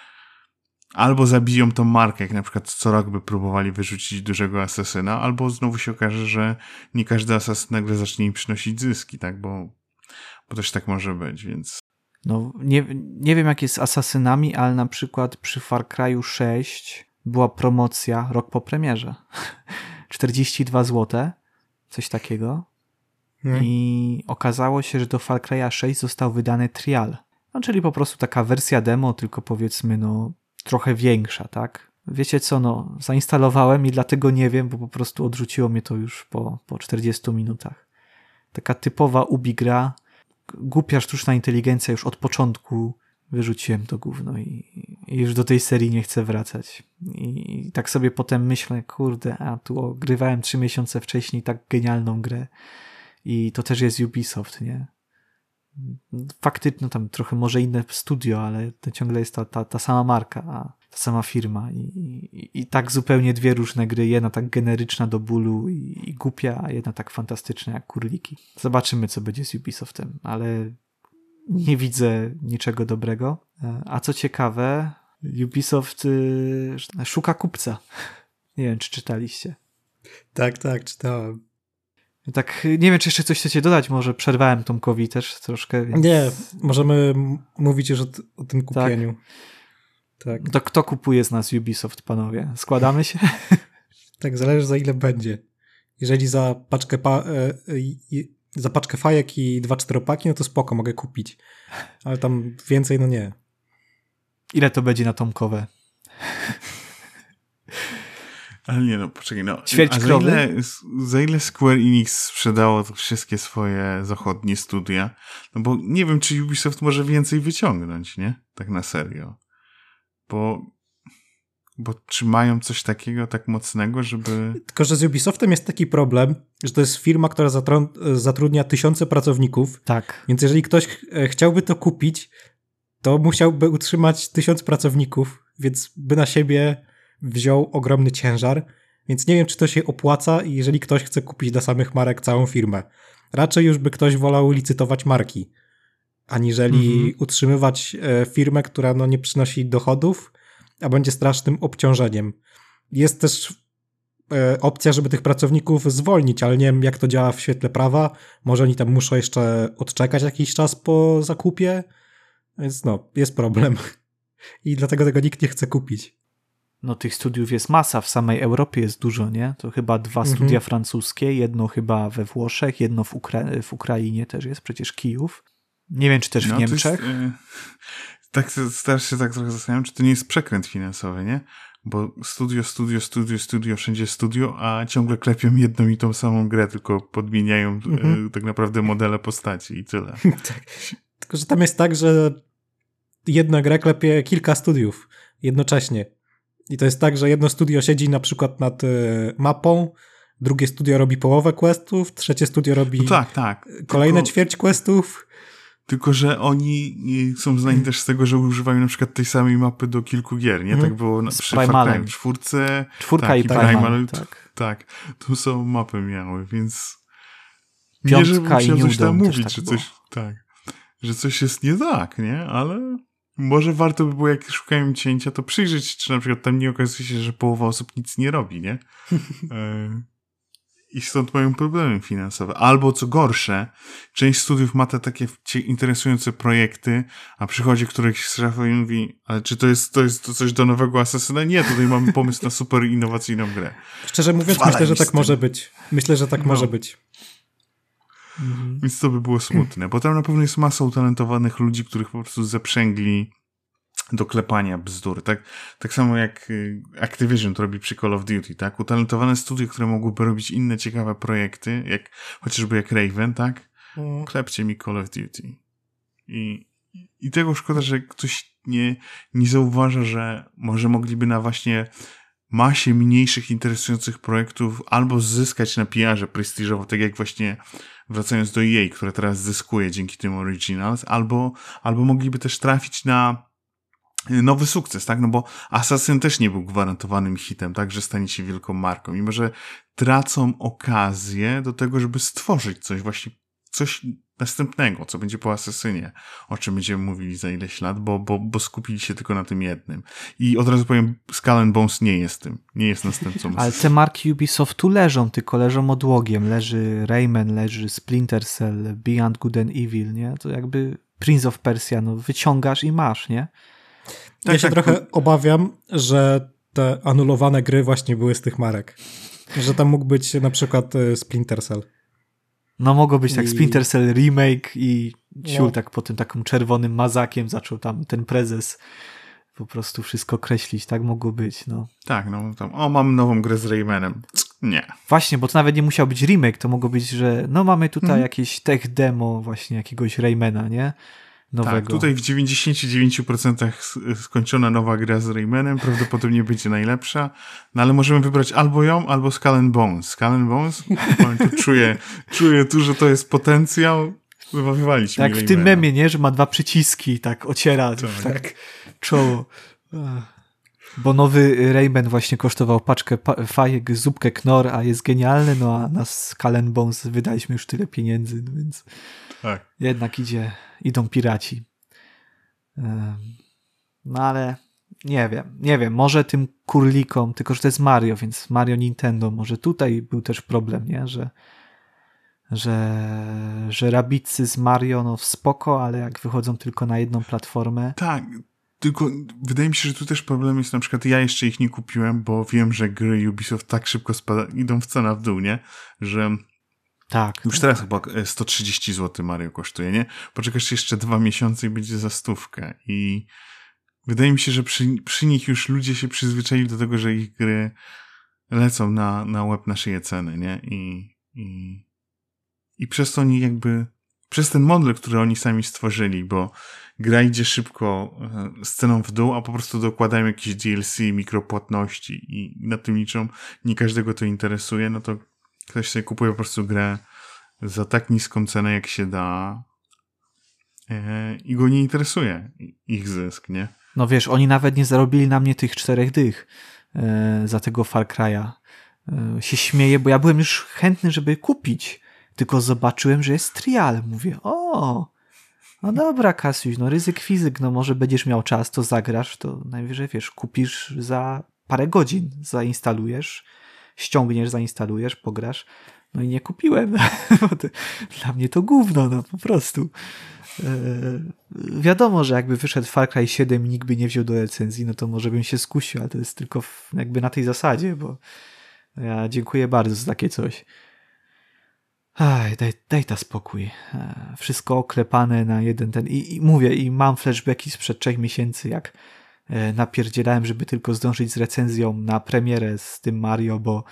albo zabiją tą markę, jak na przykład co rok by próbowali wyrzucić dużego asesyna, albo znowu się okaże, że nie każdy asasyn nagle zacznie im przynosić zyski, tak, bo, bo też tak może być, więc... No, nie, nie wiem jak jest z asasynami, ale na przykład przy Far Cry'u 6 była promocja rok po premierze. 42 zł, coś takiego. Hmm. I okazało się, że do Far Cry'a 6 został wydany trial. No, czyli po prostu taka wersja demo, tylko powiedzmy, no, trochę większa, tak? Wiecie co, no, zainstalowałem i dlatego nie wiem, bo po prostu odrzuciło mnie to już po, po 40 minutach. Taka typowa ubi gra, głupia sztuczna inteligencja już od początku wyrzuciłem to gówno i, i już do tej serii nie chcę wracać. I, tak sobie potem myślę, kurde, a tu ogrywałem trzy miesiące wcześniej tak genialną grę i to też jest Ubisoft, nie? faktycznie no tam trochę może inne studio, ale to ciągle jest ta, ta, ta sama marka, ta sama firma I, i, i, tak zupełnie dwie różne gry, jedna tak generyczna do bólu i, i głupia, a jedna tak fantastyczna jak kurliki. Zobaczymy, co będzie z Ubisoftem, ale nie widzę niczego dobrego. A co ciekawe, Ubisoft y, szuka kupca. Nie wiem, czy czytaliście. Tak, tak, czytałem. Tak, nie wiem, czy jeszcze coś chcecie dodać, może przerwałem Tomkowi też troszkę. Więc... Nie, możemy mówić już o, o tym kupieniu. Tak. tak. To kto kupuje z nas Ubisoft, panowie? Składamy się? tak, zależy za ile będzie. Jeżeli za paczkę, pa, e, e, za paczkę fajek i dwa czteropaki, no to spoko, mogę kupić. Ale tam więcej, no nie. Ile to będzie na Tomkowe? Ale nie no, poczekaj, no. Ćwierć za ile, za ile Square Enix sprzedało wszystkie swoje zachodnie studia? No bo nie wiem, czy Ubisoft może więcej wyciągnąć, nie? Tak na serio. Bo, bo czy mają coś takiego tak mocnego, żeby... Tylko, że z Ubisoftem jest taki problem, że to jest firma, która zatrudnia tysiące pracowników. Tak. Więc jeżeli ktoś chciałby to kupić, to musiałby utrzymać tysiąc pracowników, więc by na siebie wziął ogromny ciężar, więc nie wiem, czy to się opłaca, jeżeli ktoś chce kupić dla samych marek całą firmę. Raczej już by ktoś wolał licytować marki, aniżeli mhm. utrzymywać e, firmę, która no, nie przynosi dochodów, a będzie strasznym obciążeniem. Jest też e, opcja, żeby tych pracowników zwolnić, ale nie wiem, jak to działa w świetle prawa. Może oni tam muszą jeszcze odczekać jakiś czas po zakupie, więc no, jest problem. I dlatego tego nikt nie chce kupić no tych studiów jest masa, w samej Europie jest dużo, nie? To chyba dwa mhm. studia francuskie, jedno chyba we Włoszech, jedno w, Ukra w Ukrainie też jest, przecież Kijów. Nie wiem, czy też no, w Niemczech. Jest, tak teraz się tak trochę zastanawiam, czy to nie jest przekręt finansowy, nie? Bo studio, studio, studio, studio, wszędzie studio, a ciągle klepią jedną i tą samą grę, tylko podmieniają mhm. yy, tak naprawdę modele postaci i tyle. tak. Tylko, że tam jest tak, że jedna gra klepie kilka studiów jednocześnie. I to jest tak, że jedno studio siedzi na przykład nad e, mapą, drugie studio robi połowę questów, trzecie studio robi no tak, tak. kolejne Tylko... ćwierć questów. Tylko, że oni są znani też z tego, że używają na przykład tej samej mapy do kilku gier, nie? Tak mhm. było na, przy Far czwórce. Czwórka tak, i Primal. Tak. tak, tu są mapy miały, więc Piątka nie, żebym chciał coś tam mówić, tak że coś, tak, że coś jest nie tak, nie? Ale może warto by było, jak szukają cięcia, to przyjrzeć, czy na przykład tam nie okazuje się, że połowa osób nic nie robi, nie? I stąd mają problemy finansowe. Albo co gorsze, część studiów ma te takie interesujące projekty, a przychodzi któryś z szefa i mówi, ale czy to jest, to jest to coś do nowego Asasyna? Nie, tutaj mamy pomysł na super innowacyjną grę. Szczerze mówiąc, myślę, że tak może być. Myślę, że tak no. może być. Mhm. Więc to by było smutne, bo tam na pewno jest masa utalentowanych ludzi, których po prostu zeprzęgli do klepania bzdur. Tak, tak samo jak y, Activision to robi przy Call of Duty, tak? Utalentowane studia, które mogłyby robić inne ciekawe projekty, jak chociażby jak Raven, tak? Mhm. Klepcie mi Call of Duty. I, i tego szkoda, że ktoś nie, nie zauważa, że może mogliby na właśnie masie mniejszych, interesujących projektów albo zyskać na PR-ze prestiżowo, tak jak właśnie wracając do EA, które teraz zyskuje dzięki tym Originals, albo, albo mogliby też trafić na nowy sukces, tak? No bo Assassin też nie był gwarantowanym hitem, tak? Że stanie się wielką marką. Mimo, że tracą okazję do tego, żeby stworzyć coś właśnie, coś następnego, co będzie po Asesynie, o czym będziemy mówili za ileś lat, bo, bo, bo skupili się tylko na tym jednym. I od razu powiem, Skull Bones nie jest tym, nie jest następcą. Ale te marki Ubisoftu leżą, tylko leżą odłogiem. Leży Rayman, leży Splinter Cell, Beyond Good and Evil, nie? To jakby Prince of Persia, no wyciągasz i masz, nie? Tak, ja się tak, trochę obawiam, że te anulowane gry właśnie były z tych marek. Że tam mógł być na przykład e, Splinter Cell. No mogło być tak I... Splinter Cell remake i ciul no. tak po tym takim czerwonym mazakiem zaczął tam ten prezes po prostu wszystko kreślić, tak mogło być, no. Tak, no tam, o mam nową grę z Raymanem. Nie. Właśnie, bo to nawet nie musiał być remake, to mogło być, że no mamy tutaj mhm. jakieś tech demo właśnie jakiegoś Raymana, nie? Nowego. Tak, tutaj w 99% skończona nowa gra z Raymanem, prawdopodobnie będzie najlepsza, no ale możemy wybrać albo ją, albo Skull and Bones. Skull and Bones, tu czuję, czuję tu, że to jest potencjał, wywalić Tak, w tym memie, nie, że ma dwa przyciski, tak ociera, tak, tak czoło. Bo nowy Rayman właśnie kosztował paczkę fajek, zupkę knor, a jest genialny, no a na Skull Bones wydaliśmy już tyle pieniędzy, więc tak. jednak idzie idą piraci. No ale nie wiem, nie wiem, może tym kurlikom, tylko że to jest Mario, więc Mario Nintendo, może tutaj był też problem, nie, że że, że rabicy z Mario, no spoko, ale jak wychodzą tylko na jedną platformę. Tak, tylko wydaje mi się, że tu też problem jest, na przykład ja jeszcze ich nie kupiłem, bo wiem, że gry Ubisoft tak szybko spada, idą w cena w dół, nie, że tak. Już teraz chyba 130 zł Mario kosztuje, nie? Poczekasz jeszcze dwa miesiące i będzie za stówkę. I wydaje mi się, że przy, przy nich już ludzie się przyzwyczaili do tego, że ich gry lecą na, na łeb na szyję ceny, nie? I, i, i przez to oni jakby, przez ten model, który oni sami stworzyli, bo gra idzie szybko e, z ceną w dół, a po prostu dokładają jakieś DLC, mikropłatności i na tym liczą, nie każdego to interesuje, no to ktoś sobie kupuje po prostu grę za tak niską cenę, jak się da e, i go nie interesuje ich zysk, nie? No wiesz, oni nawet nie zarobili na mnie tych czterech dych e, za tego Far Cry'a. E, się śmieję, bo ja byłem już chętny, żeby kupić, tylko zobaczyłem, że jest trial. Mówię, o, no dobra, Kasiusz, no ryzyk fizyk, no może będziesz miał czas, to zagrasz, to najwyżej, wiesz, kupisz za parę godzin, zainstalujesz, ściągniesz, zainstalujesz, pograsz. No i nie kupiłem. Dla mnie to gówno, no po prostu. Eee, wiadomo, że jakby wyszedł Far Cry 7 i nikt by nie wziął do recenzji, no to może bym się skusił, ale to jest tylko jakby na tej zasadzie, bo ja dziękuję bardzo za takie coś. Aj, daj, daj ta spokój. Eee, wszystko oklepane na jeden ten. I, I, mówię, i mam flashbacki sprzed trzech miesięcy, jak E, napierdzielałem, żeby tylko zdążyć z recenzją na premierę z tym Mario, bo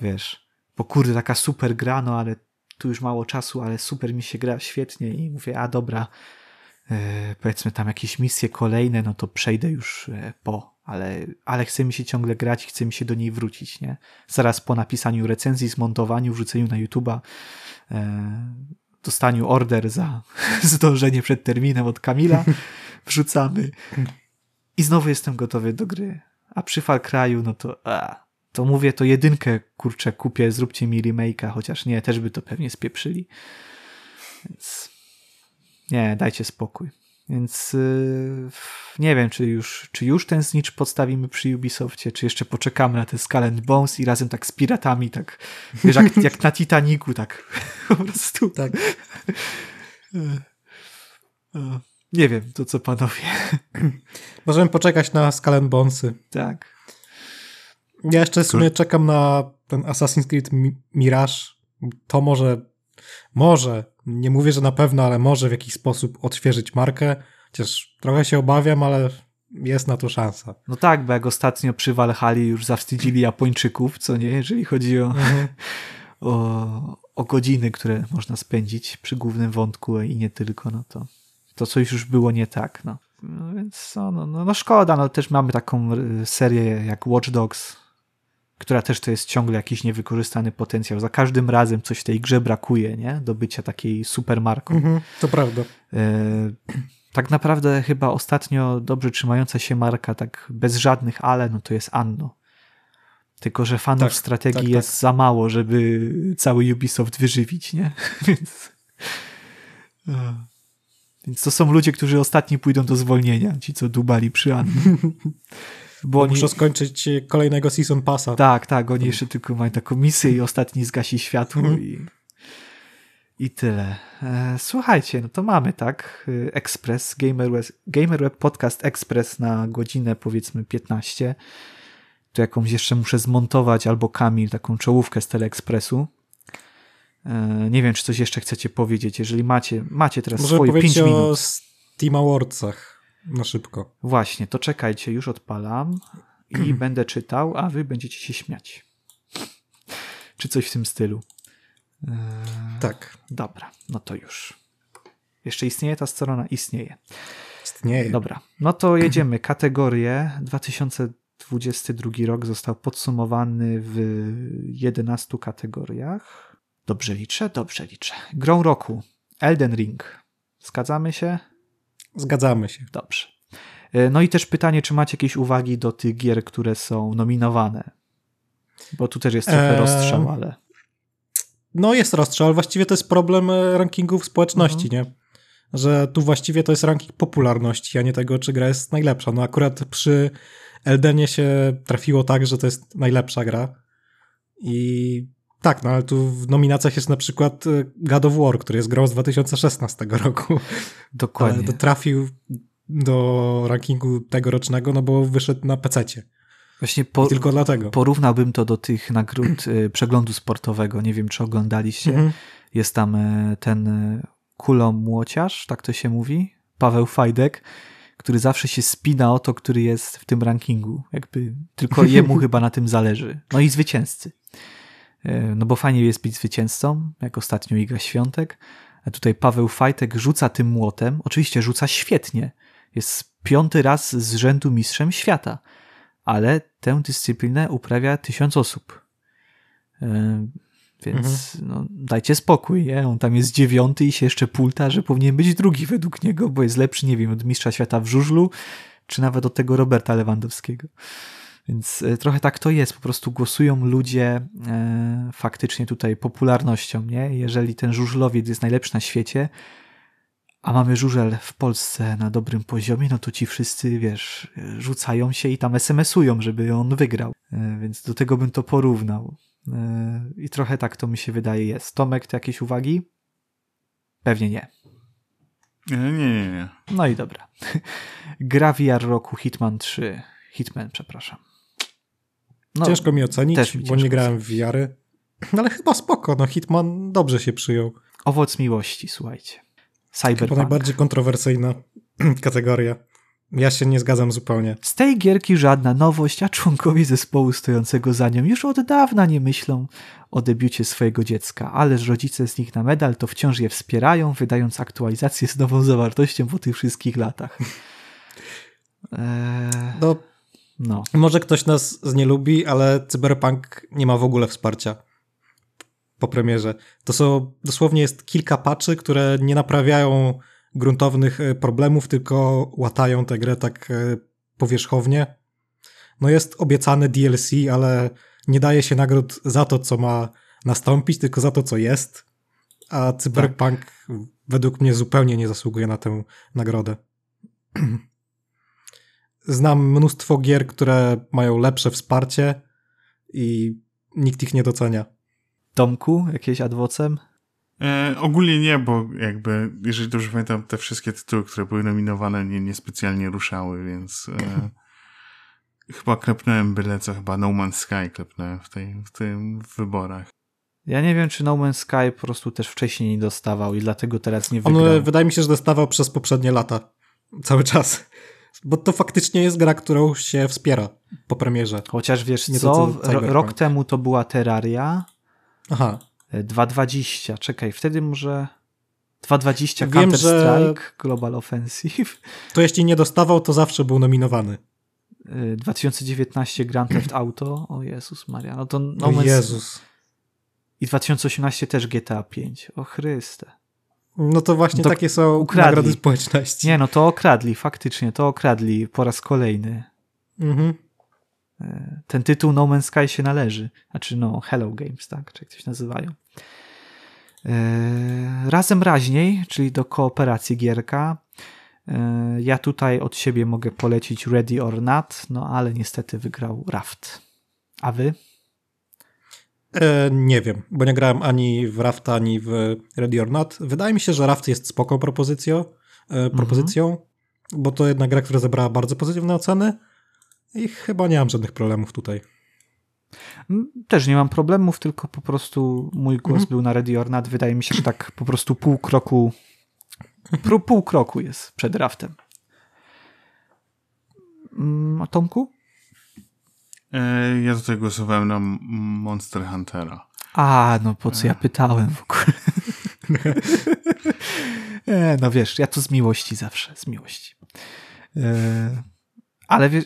wiesz, bo kurde, taka super gra, no ale tu już mało czasu, ale super mi się gra świetnie i mówię, a dobra, e, powiedzmy tam jakieś misje kolejne, no to przejdę już e, po, ale, ale chce mi się ciągle grać i chce mi się do niej wrócić, nie? Zaraz po napisaniu recenzji, zmontowaniu, wrzuceniu na YouTube'a, e, dostaniu order za zdążenie przed terminem od Kamila, wrzucamy i znowu jestem gotowy do gry. A przy Far Cry'u, no to a, to mówię, to jedynkę, kurczę, kupię, zróbcie mi remake'a, chociaż nie, też by to pewnie spieprzyli. Więc nie, dajcie spokój. Więc yy, nie wiem, czy już, czy już ten znicz podstawimy przy Ubisoftie, czy jeszcze poczekamy na ten Skull and Bones i razem tak z piratami, tak wiesz, jak, jak na Titaniku, tak po prostu. Tak. Nie wiem, to co panowie. Możemy poczekać na Skull Bonesy. Tak. Ja jeszcze w sumie czekam na ten Assassin's Creed Mirage. To może, może, nie mówię, że na pewno, ale może w jakiś sposób odświeżyć markę. Chociaż trochę się obawiam, ale jest na to szansa. No tak, bo jak ostatnio przy Valhalla już zawstydzili Japończyków, co nie, jeżeli chodzi o, mhm. o, o godziny, które można spędzić przy głównym wątku i nie tylko, no to to coś już było nie tak. No. no więc no, no, no, szkoda, no też mamy taką y, serię jak Watch Dogs, która też to jest ciągle jakiś niewykorzystany potencjał. Za każdym razem coś w tej grze brakuje, nie? Do bycia takiej supermarką. Mhm, to prawda. E, tak naprawdę chyba ostatnio dobrze trzymająca się marka, tak bez żadnych ale, no to jest Anno. Tylko, że fanów tak, strategii tak, jest tak. za mało, żeby cały Ubisoft wyżywić, nie? Więc Więc to są ludzie, którzy ostatni pójdą do zwolnienia, ci co dubali przy Annie. Bo oni... Muszą skończyć kolejnego Season Passa. Tak, tak, oni jeszcze tylko mają taką misję i ostatni zgasi światło mhm. i, i tyle. E, słuchajcie, no to mamy, tak? Express, GamerWeb, GamerWeb Podcast Express na godzinę powiedzmy 15. Tu jakąś jeszcze muszę zmontować albo Kamil, taką czołówkę z Teleexpressu. E, nie wiem, czy coś jeszcze chcecie powiedzieć. Jeżeli macie, macie teraz Może swoje 5 minut. o Steam Awardsach na szybko. Właśnie, to czekajcie, już odpalam i będę czytał, a wy będziecie się śmiać. Czy coś w tym stylu. Eee, tak. Dobra, no to już. Jeszcze istnieje ta strona? Istnieje. Istnieje. Dobra, no to jedziemy. Kategorie 2022 rok został podsumowany w 11 kategoriach. Dobrze liczę? Dobrze liczę. Grą roku. Elden Ring. Zgadzamy się? Zgadzamy się. Dobrze. E, no i też pytanie, czy macie jakieś uwagi do tych gier, które są nominowane? Bo tu też jest trochę eee... rozstrzał, ale... No jest rozstrzał, ale właściwie to jest problem e, rankingów społeczności, mhm. nie? Że tu właściwie to jest ranking popularności, a nie tego, czy gra jest najlepsza. No akurat przy Eldenie się trafiło tak, że to jest najlepsza gra i tak, no ale tu w nominacjach jest na przykład e, God of War, który jest grą z 2016 roku. Dokładnie. Ale to trafił do rankingu tegorocznego, no bo wyszedł na PC-cie. Właśnie tylko dlatego. Porównałbym to do tych nagród e, przeglądu sportowego. Nie wiem, czy oglądaliście. Mhm. Jest tam e, ten kulomłociarz, tak to się mówi, Paweł Fajdek, który zawsze się spina o to, który jest w tym rankingu. Jakby tylko jemu chyba na tym zależy. No i zwycięzcy. E, no bo fajnie jest być zwycięzcą, jak ostatnio Iga Świątek. A tutaj Paweł Fajtek rzuca tym młotem. Oczywiście rzuca świetnie. Jest piąty raz z rzędu mistrzem świata. Ale tę dyscyplinę uprawia tysiąc osób. E, więc mhm. no, dajcie spokój, nie? On tam jest dziewiąty i się jeszcze pulta, że powinien być drugi według niego, bo jest lepszy, nie wiem, od mistrza świata w żużlu, czy nawet od tego Roberta Lewandowskiego. Więc e, trochę tak to jest, po prostu głosują ludzie e, faktycznie tutaj popularnością, nie? Jeżeli ten żużlowiec jest najlepszy na świecie, a mamy żużel w Polsce na dobrym poziomie, no to ci wszyscy, wiesz, rzucają się i tam SMS-ują, żeby on wygrał. E, więc do tego bym to porównał. I trochę tak to mi się wydaje jest. Tomek, ty jakieś uwagi? Pewnie nie. Nie, nie, nie. No i dobra. Gra VR roku Hitman 3. Hitman, przepraszam. No, ciężko mi ocenić, mi bo nie grałem w wiary. No ale chyba spoko, no Hitman dobrze się przyjął. Owoc miłości, słuchajcie. Cyberpunk. To najbardziej kontrowersyjna kategoria. Ja się nie zgadzam zupełnie. Z tej gierki żadna nowość, a członkowie zespołu stojącego za nią już od dawna nie myślą o debiucie swojego dziecka, ależ rodzice z nich na medal to wciąż je wspierają, wydając aktualizację z nową zawartością po tych wszystkich latach. Eee... No, no. Może ktoś nas nie lubi, ale Cyberpunk nie ma w ogóle wsparcia po premierze. To są, dosłownie jest kilka patchy, które nie naprawiają gruntownych e, problemów, tylko łatają tę grę tak e, powierzchownie. No jest obiecane DLC, ale nie daje się nagród za to, co ma nastąpić, tylko za to, co jest. A Cyberpunk tak. według mnie zupełnie nie zasługuje na tę nagrodę. znam mnóstwo gier, które mają lepsze wsparcie i nikt ich nie docenia. Tomku, jakieś adwocem? E, ogólnie nie, bo jakby, jeżeli dobrze pamiętam, te wszystkie tytuły, które były nominowane, nie, niespecjalnie ruszały, więc e, chyba klepnąłem byle co, chyba No Man's Sky klepnąłem w, tej, w tym wyborach. Ja nie wiem, czy No Man's Sky po prostu też wcześniej nie dostawał i dlatego teraz nie wygrał. On wydaje mi się, że dostawał przez poprzednie lata. Cały czas. Bo to faktycznie jest gra, którą się wspiera po premierze. Chociaż wiesz Nie co, to, co rok temu to była Terraria. Aha. 2.20, e, czekaj, wtedy może 2.20 Counter-Strike, że... Global Offensive. To jeśli nie dostawał, to zawsze był nominowany. 2019 e, Grand Theft Auto, o Jezus Maria, no to no o Jezus. I 2018 też GTA 5, o Chryste. No to właśnie no to takie są ukradli. nagrody społeczności. Nie, no to okradli, faktycznie, to okradli po raz kolejny. Mhm. E, ten tytuł No Man's Sky się należy. Znaczy, no, Hello Games, tak? Czy jak coś nazywają. E, razem raźniej, czyli do kooperacji gierka. E, ja tutaj od siebie mogę polecić Ready or Not, no ale niestety wygrał Raft. A wy? E, nie wiem, bo nie grałem ani w Raft, ani w Ready or Not. Wydaje mi się, że Raft jest spoko propozycją, e, propozycją mhm. bo to jedna gra, która zebrała bardzo pozytywne oceny i chyba nie mam żadnych problemów tutaj. Też nie mam problemów, tylko po prostu mój głos mhm. był na Ready or Not. Wydaje mi się, że tak po prostu pół kroku pół, kroku jest przed raftem. Mm, Tomku? E, ja tutaj głosowałem na Monster Huntera. A, no po co ja e. pytałem w ogóle? e, no wiesz, ja to z miłości zawsze, z miłości. Ale wiesz,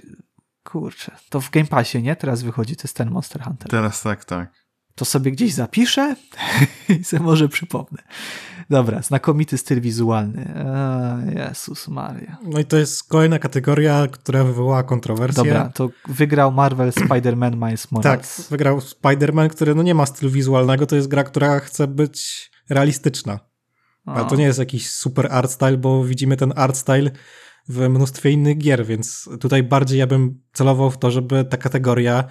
kurczę, to w Game Passie, nie? Teraz wychodzi, to jest ten Monster Hunter. Teraz tak, tak. To sobie gdzieś zapiszę i sobie może przypomnę. Dobra, znakomity styl wizualny. Jezus Maria. No i to jest kolejna kategoria, która wywołała kontrowersję. Dobra, to wygrał Marvel Spider-Man Miles Morales. Tak, wygrał Spider-Man, który no nie ma stylu wizualnego, to jest gra, która chce być realistyczna. A to nie jest jakiś super art style, bo widzimy ten art style w mnóstwie innych gier, więc tutaj bardziej ja bym celował w to, żeby ta kategoria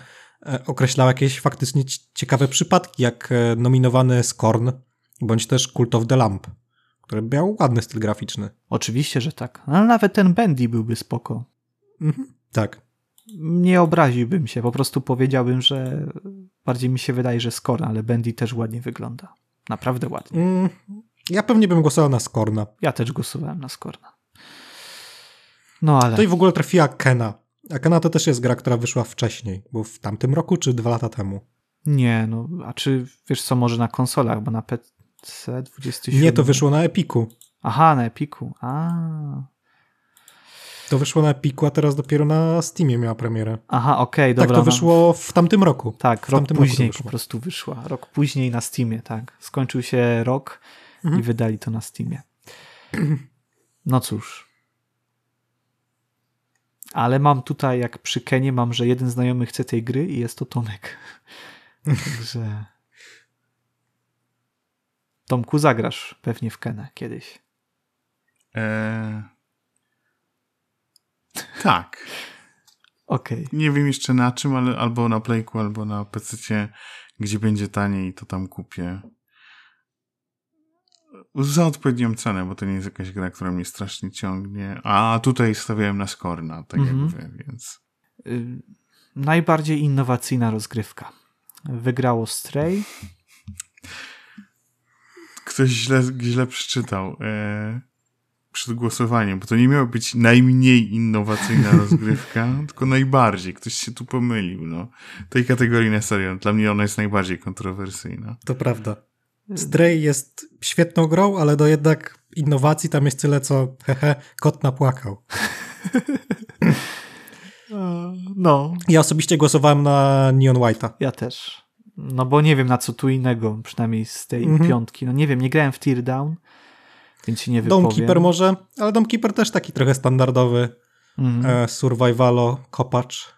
e, określała jakieś faktycznie ciekawe przypadki, jak e, nominowany Scorn, bądź też Cult of the Lamp, który miał ładny styl graficzny. Oczywiście, że tak. Ale nawet ten Bendy byłby spoko. Mhm, tak. Nie obraziłbym się, po prostu powiedziałbym, że bardziej mi się wydaje, że Skorn, ale Bendy też ładnie wygląda. Naprawdę ładnie. Mm, ja pewnie bym głosował na Skorna. Ja też głosowałem na Skorna. No ale... To i w ogóle trafiła Kena. A Kena to też jest gra, która wyszła wcześniej, bo w tamtym roku czy dwa lata temu? Nie, no, a czy wiesz co, może na konsolach, bo na PC 27... Nie, to wyszło na Epiku. Aha, na Epiku, a. To wyszło na Epiku, a teraz dopiero na Steamie miała premierę. Aha, okej, okay, dobra. Tak, to no. wyszło w tamtym roku. Tak, rok później po prostu wyszła. Rok później na Steamie, tak. Skończył się rok mhm. i wydali to na Steamie. No cóż. Ale mam tutaj, jak przy Kenie, mam, że jeden znajomy chce tej gry i jest to Tomek. Także... Tomku, zagrasz pewnie w Kenę kiedyś. Eee... Tak. Okej. Okay. Nie wiem jeszcze na czym, ale albo na Playku, albo na PC, gdzie będzie taniej, to tam kupię. Za odpowiednią cenę, bo to nie jest jakaś gra, która mnie strasznie ciągnie. A tutaj stawiałem na Skorna, tak mm -hmm. jak mhm. więc. Y najbardziej innowacyjna rozgrywka. Wygrało Stray. Ktoś źle, źle przeczytał e, przed głosowaniem, bo to nie miało być najmniej innowacyjna rozgrywka, tylko najbardziej. Ktoś się tu pomylił. No. Tej kategorii na serio. Dla mnie ona jest najbardziej kontrowersyjna. To prawda. Stray jest świetną grą, ale do jednak innowacji tam jest tyle, co hehe, kot napłakał. No. Ja osobiście głosowałem na Neon White'a. Ja też. No bo nie wiem na co tu innego, przynajmniej z tej mm -hmm. piątki. No nie wiem, nie grałem w Tear Down, więc się nie wypowiem. Domekeeper może, ale Domekeeper też taki trochę standardowy mm -hmm. e, survivalo, kopacz.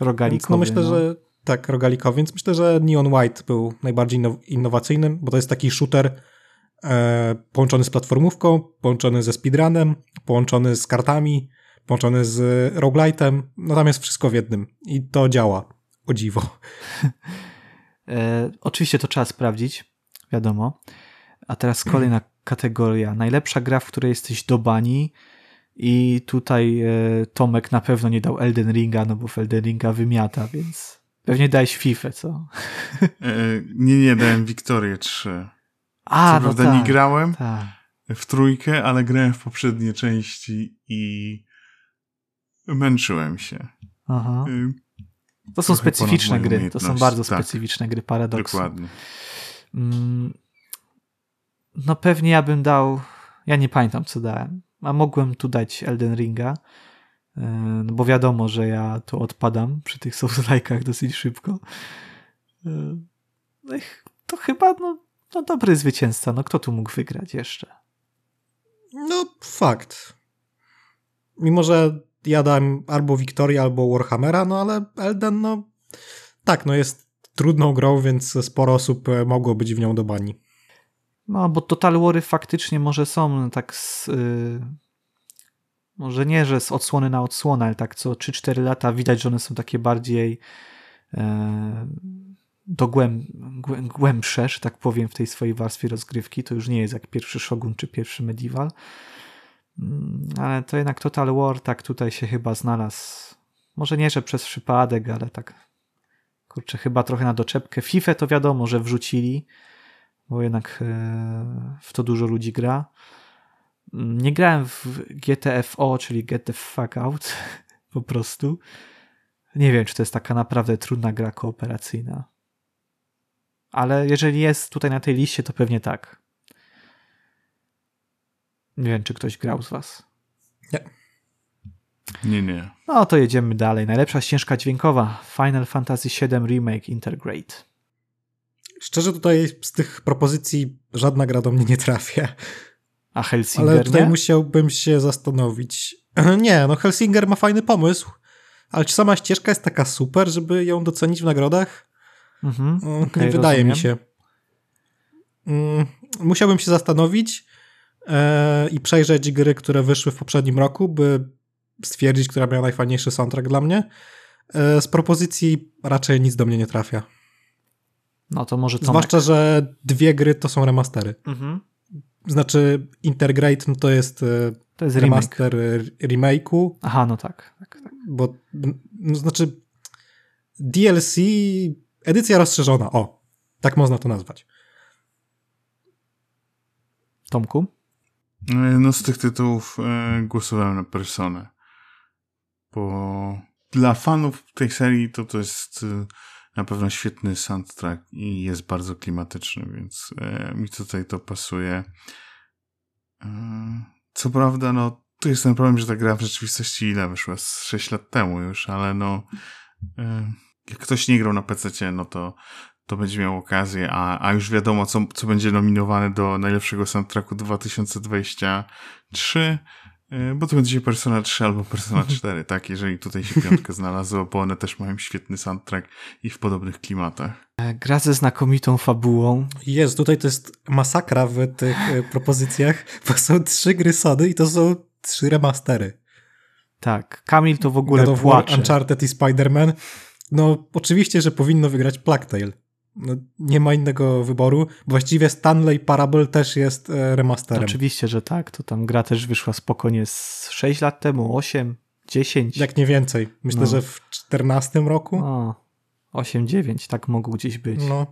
Rogalikowy. Więc no myślę, no. że tak, rogalikowy, więc myślę, że Neon White był najbardziej innowacyjnym, bo to jest taki shooter e, połączony z platformówką, połączony ze speedrunem, połączony z kartami, połączony z roguelite'em, no tam jest wszystko w jednym i to działa, o dziwo. e, oczywiście to trzeba sprawdzić, wiadomo. A teraz kolejna kategoria. Najlepsza gra, w której jesteś do bani i tutaj e, Tomek na pewno nie dał Elden Ringa, no bo w Elden Ringa wymiata, więc pewnie dałeś FIFA, co? E, nie, nie, dałem Wiktorię 3. A, Co no prawda tak, nie grałem tak. w trójkę, ale grałem w poprzednie części i męczyłem się. Aha. Y, to są specyficzne gry. To są bardzo tak, specyficzne gry paradoksu. Dokładnie. Mm, no pewnie ja bym dał. Ja nie pamiętam, co dałem. A mogłem tu dać Elden Ringa. Y, no bo wiadomo, że ja tu odpadam przy tych souls dosyć szybko. Y, no to chyba no, no dobry zwycięzca. No kto tu mógł wygrać jeszcze? No fakt. Mimo, że ja dałem albo Wiktorię, albo Warhammera, no ale Elden, no tak, no jest trudną grą, więc sporo osób e, mogło być w nią do bani. No, bo Total Wary faktycznie może są tak z, y, może nie, że z odsłony na odsłonę, ale tak co 3-4 lata widać, że one są takie bardziej e, dogłęb, głębsze, że tak powiem, w tej swojej warstwie rozgrywki. To już nie jest jak pierwszy Shogun czy pierwszy Medieval. Mm, ale to jednak Total War tak tutaj się chyba znalazł. Może nie, że przez przypadek, ale tak kurczę, chyba trochę na doczepkę. FIFA to wiadomo, że wrzucili, bo jednak e, w to dużo ludzi gra. Nie grałem w GTFO, czyli Get the Fuck Out, po prostu. Nie wiem, czy to jest taka naprawdę trudna gra kooperacyjna. Ale jeżeli jest tutaj na tej liście, to pewnie tak. Nie wiem, czy ktoś grał z was. Nie. Nie, nie. No to jedziemy dalej. Najlepsza ścieżka dźwiękowa Final Fantasy VII Remake Intergrade. Szczerze tutaj z tych propozycji żadna gra do mnie nie trafia. A Helsinger Ale tutaj nie? musiałbym się zastanowić. Nie, no Helsinger ma fajny pomysł, ale czy sama ścieżka jest taka super, żeby ją docenić w nagrodach? Mhm, Mm, okej, nie wydaje mi rozumiem. się. Mm, Musiałbym się zastanowić e, i przejrzeć gry, które wyszły w poprzednim roku, by stwierdzić, która miała najfajniejszy soundtrack dla mnie. E, z propozycji raczej nic do mnie nie trafia. No to może Tomek. Zwłaszcza, że dwie gry to są remastery. Mhm. Znaczy Intergrade no to jest e, To jest remake. remaster e, remake'u, Aha, no tak. tak, tak. bo no, znaczy DLC, edycja rozszerzona, o, tak można to nazwać. Tomku? No z tych tytułów e, głosowałem na Personę. Bo dla fanów tej serii to to jest e, na pewno świetny soundtrack i jest bardzo klimatyczny, więc e, mi tutaj to pasuje. E, co prawda, no tu jest ten problem, że ta gra w rzeczywistości ile wyszła? Z 6 lat temu już, ale no e, jak ktoś nie grał na PC, no to to będzie miał okazję, a, a już wiadomo, co, co będzie nominowane do najlepszego soundtracku 2023, y, bo to będzie Persona 3 albo Persona 4, tak? Jeżeli tutaj się piątka znalazła, bo one też mają świetny soundtrack i w podobnych klimatach. E, Gra ze znakomitą fabułą. Jest, tutaj to jest masakra w tych e, propozycjach, bo są trzy gry Sony i to są trzy remastery. Tak, Kamil to w ogóle God of War, płacze. Uncharted i Spider-Man. No, oczywiście, że powinno wygrać Plague Tale. No, nie ma innego wyboru. Właściwie Stanley Parable też jest e, remasterem. Oczywiście, że tak. To tam gra też wyszła spokojnie z 6 lat temu, 8, 10. Jak nie więcej. Myślę, No. że w 14 roku. O, 8, 9, tak mogło gdzieś być. No,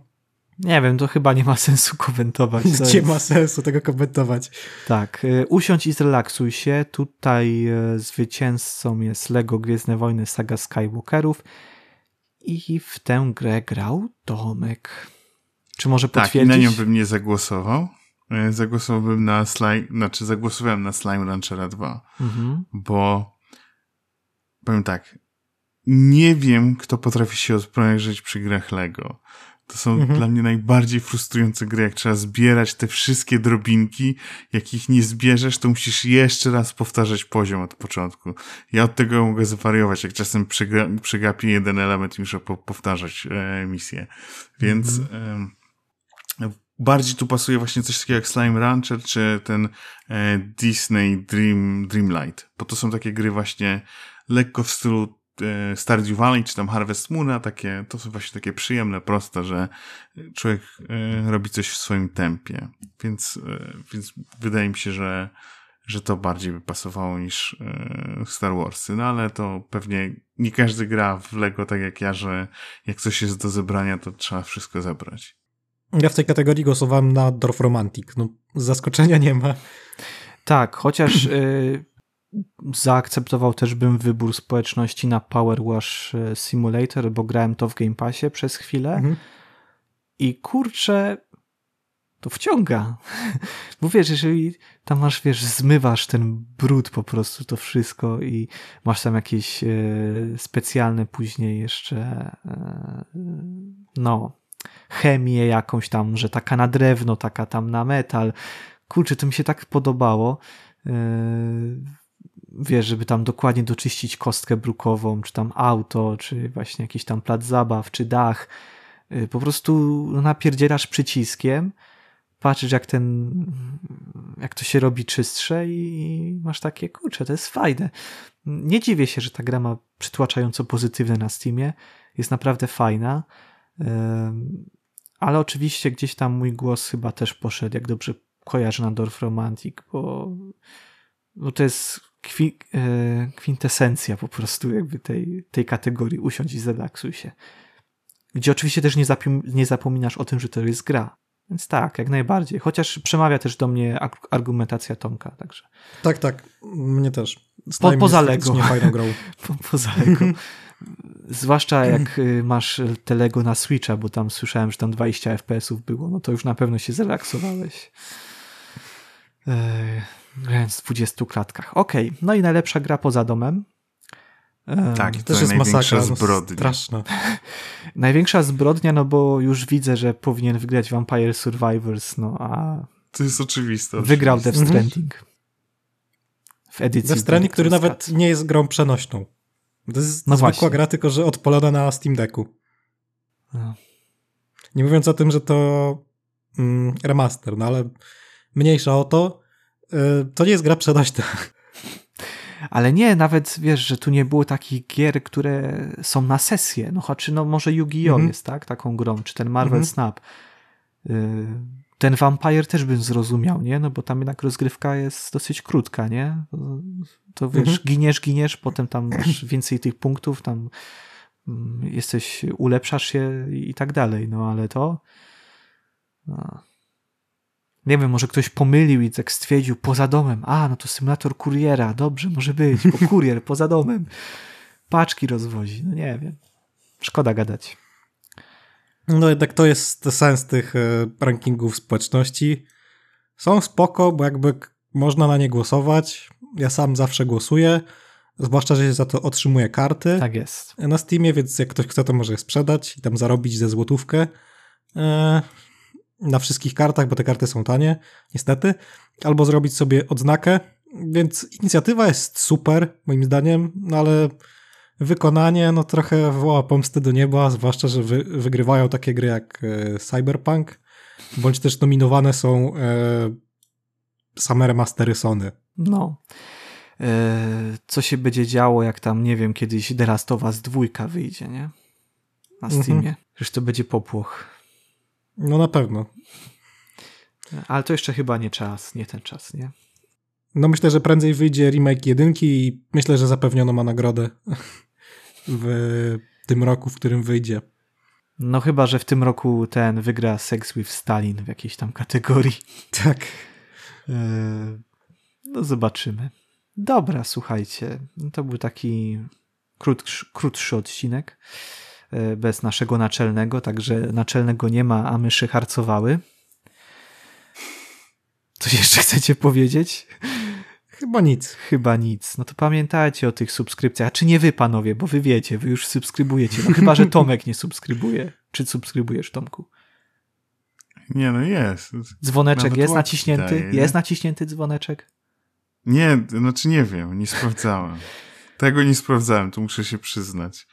Nie wiem, to chyba nie ma sensu komentować. To nie jest- ma sensu tego komentować. Tak, y, usiądź i zrelaksuj się. Tutaj y, zwycięzcą jest Lego Gwiezdne Wojny Saga Skywalkerów i w tę grę grał Tomek. Czy może Tak, i potwierdzić? na nią bym nie zagłosował. E, Zagłosowałbym na Slime, znaczy zagłosowałem na Slime Ranchera 2. Mhm. bo powiem tak, nie wiem, kto potrafi się odprężyć przy grach Lego. To są Mhm. dla mnie najbardziej frustrujące gry, jak trzeba zbierać te wszystkie drobinki. Jak ich nie zbierzesz, to musisz jeszcze raz powtarzać poziom od początku. Ja od tego mogę zwariować, jak czasem przega- przegapię jeden element i muszę po- powtarzać e, misję. Więc em, bardziej tu pasuje właśnie coś takiego jak Slime Rancher, czy ten e, Disney Dream, Dreamlight, bo to są takie gry właśnie lekko w stylu e, Stardew Valley, czy tam Harvest Moona, takie, to są właśnie takie przyjemne, proste, że człowiek e, robi coś w swoim tempie, więc, e, więc wydaje mi się, że że to bardziej by pasowało niż e, Star Warsy, no ale to pewnie nie każdy gra w Lego tak jak ja, że jak coś jest do zebrania, to trzeba wszystko zebrać. Ja w tej kategorii głosowałem na Dorf Romantic. No, zaskoczenia nie ma. Tak, chociaż y, zaakceptował też bym wybór społeczności na Power Wash y, Simulator, bo grałem to w Game Passie przez chwilę Mhm. i kurczę, to wciąga. Bo wiesz, jeżeli tam masz, wiesz, zmywasz ten brud po prostu, to wszystko i masz tam jakieś e, specjalne później jeszcze e, no, chemię jakąś tam, że taka na drewno, taka tam na metal. Kurczę, to mi się tak podobało. E, wiesz, żeby tam dokładnie doczyścić kostkę brukową, czy tam auto, czy właśnie jakiś tam plac zabaw, czy dach. Y, Po prostu napierdzielasz przyciskiem patrzysz jak ten, jak to się robi czystsze i masz takie, kurczę, to jest fajne. Nie dziwię się, że ta gra ma przytłaczająco pozytywne na Steamie. Jest naprawdę fajna. Ale oczywiście gdzieś tam mój głos chyba też poszedł, jak dobrze kojarzę na Dorf Romantic, bo, bo to jest kwi, e, kwintesencja po prostu jakby tej, tej kategorii usiądź i zrelaksuj się. Gdzie oczywiście też nie, nie zapominasz o tym, że to jest gra. Więc tak, jak najbardziej. Chociaż przemawia też do mnie argumentacja Tomka, także. Tak, tak. Mnie też. Po, poza Lego. Fajną grą. po, poza Lego. Zwłaszcza jak y, masz te Lego na Switcha, bo tam słyszałem, że tam 20 FPS-ów było, no to już na pewno się zrelaksowałeś. Grając w 20 klatkach. Okej, okay. no i najlepsza gra poza domem. Tak, to też jest masakra. No, zbrodnia. Straszna. największa zbrodnia, no bo już widzę, że powinien wygrać Vampire Survivors, no a... To jest oczywiste. Wygrał Death mhm. Stranding. W edycji. Death Stranding, który nawet nie jest grą przenośną. To jest no zwykła właśnie. gra, tylko że odpalona na Steam Decku. No. Nie mówiąc o tym, że to mm, remaster, no ale mniejsza o to, to nie jest gra przenośna. Ale nie, nawet wiesz, że tu nie było takich gier, które są na sesję. No choć no może Yu-Gi-Oh! -hmm. jest, tak? Taką grą, czy ten Marvel -hmm. Snap. Yy, ten Vampire też bym zrozumiał, nie? No bo tam jednak rozgrywka jest dosyć krótka, nie? To wiesz, mhm. giniesz, giniesz, potem tam masz więcej tych punktów, tam mm, jesteś, ulepszasz się i tak dalej, no ale to no. Nie wiem, może ktoś pomylił i tak stwierdził poza domem, a no to symulator kuriera, dobrze, może być, bo kurier poza domem paczki rozwozi, no nie wiem, szkoda gadać. No jednak to jest sens tych e, rankingów społeczności. Są spoko, bo jakby można na nie głosować. Ja sam zawsze głosuję, zwłaszcza, że się za to otrzymuje karty. Tak jest. Na Steamie, więc jak ktoś chce, to może je sprzedać i tam zarobić ze złotówkę. Na wszystkich kartach, bo te karty są tanie, niestety. Albo zrobić sobie odznakę. Więc inicjatywa jest super, moim zdaniem, no ale wykonanie no trochę woła pomsty do nieba, zwłaszcza, że wy, wygrywają takie gry jak e, Cyberpunk, bądź też nominowane są e, same remastery Sony. No. E, co się będzie działo, jak tam, nie wiem, kiedyś The Last of Us 2 wyjdzie, nie? Na mhm. Steamie. Mhm. To będzie popłoch. No na pewno. Ale to jeszcze chyba nie czas, nie ten czas, nie? No myślę, że prędzej wyjdzie remake jedynki i myślę, że zapewniono ma nagrodę w tym roku, w którym wyjdzie. No chyba, że w tym roku ten wygra Sex with Stalin w jakiejś tam kategorii. Tak. E, no zobaczymy. Dobra, słuchajcie. To był taki krótszy, krótszy odcinek bez naszego naczelnego, także naczelnego nie ma, a myszy harcowały. Coś jeszcze chcecie powiedzieć? Chyba nic. Chyba nic. No to pamiętajcie o tych subskrypcjach. A czy nie wy, panowie, bo wy wiecie, wy już subskrybujecie. No chyba, że Tomek nie subskrybuje. Czy subskrybujesz, Tomku? Nie, no jest. Dzwoneczek Nawet jest naciśnięty? Daje, jest naciśnięty dzwoneczek? Nie, znaczy nie wiem, nie sprawdzałem. Tego nie sprawdzałem, to muszę się przyznać.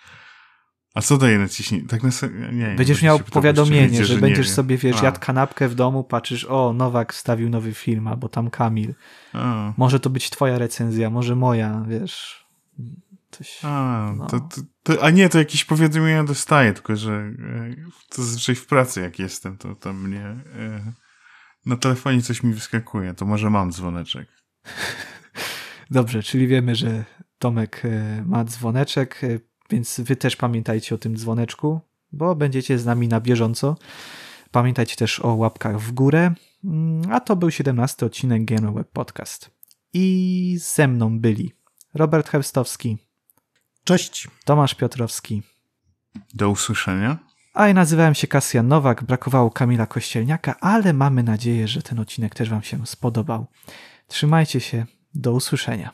A co daje naciśnięcie? Tak na nie, Będziesz miał powiadomienie, że, że będziesz sobie, wiesz, jadł kanapkę w domu, patrzysz, o, Nowak wstawił nowy film, albo tam Kamil. A. Może to być twoja recenzja, może moja, wiesz. Coś, a, no. to, to, to, a nie, to jakieś powiadomienia dostaję, tylko że e, to zazwyczaj w pracy jak jestem, to tam mnie e, na telefonie coś mi wyskakuje, to może mam dzwoneczek. Dobrze, czyli wiemy, że Tomek e, ma dzwoneczek. Więc wy też pamiętajcie o tym dzwoneczku, bo będziecie z nami na bieżąco. Pamiętajcie też o łapkach w górę. Mm, a to był 17 odcinek GNW Web Podcast. I ze mną byli Robert Herstowski. Cześć. Tomasz Piotrowski. Do usłyszenia. A ja nazywałem się Kasjan Nowak, brakowało Kamila Kościelniaka, ale mamy nadzieję, że ten odcinek też Wam się spodobał. Trzymajcie się, do usłyszenia.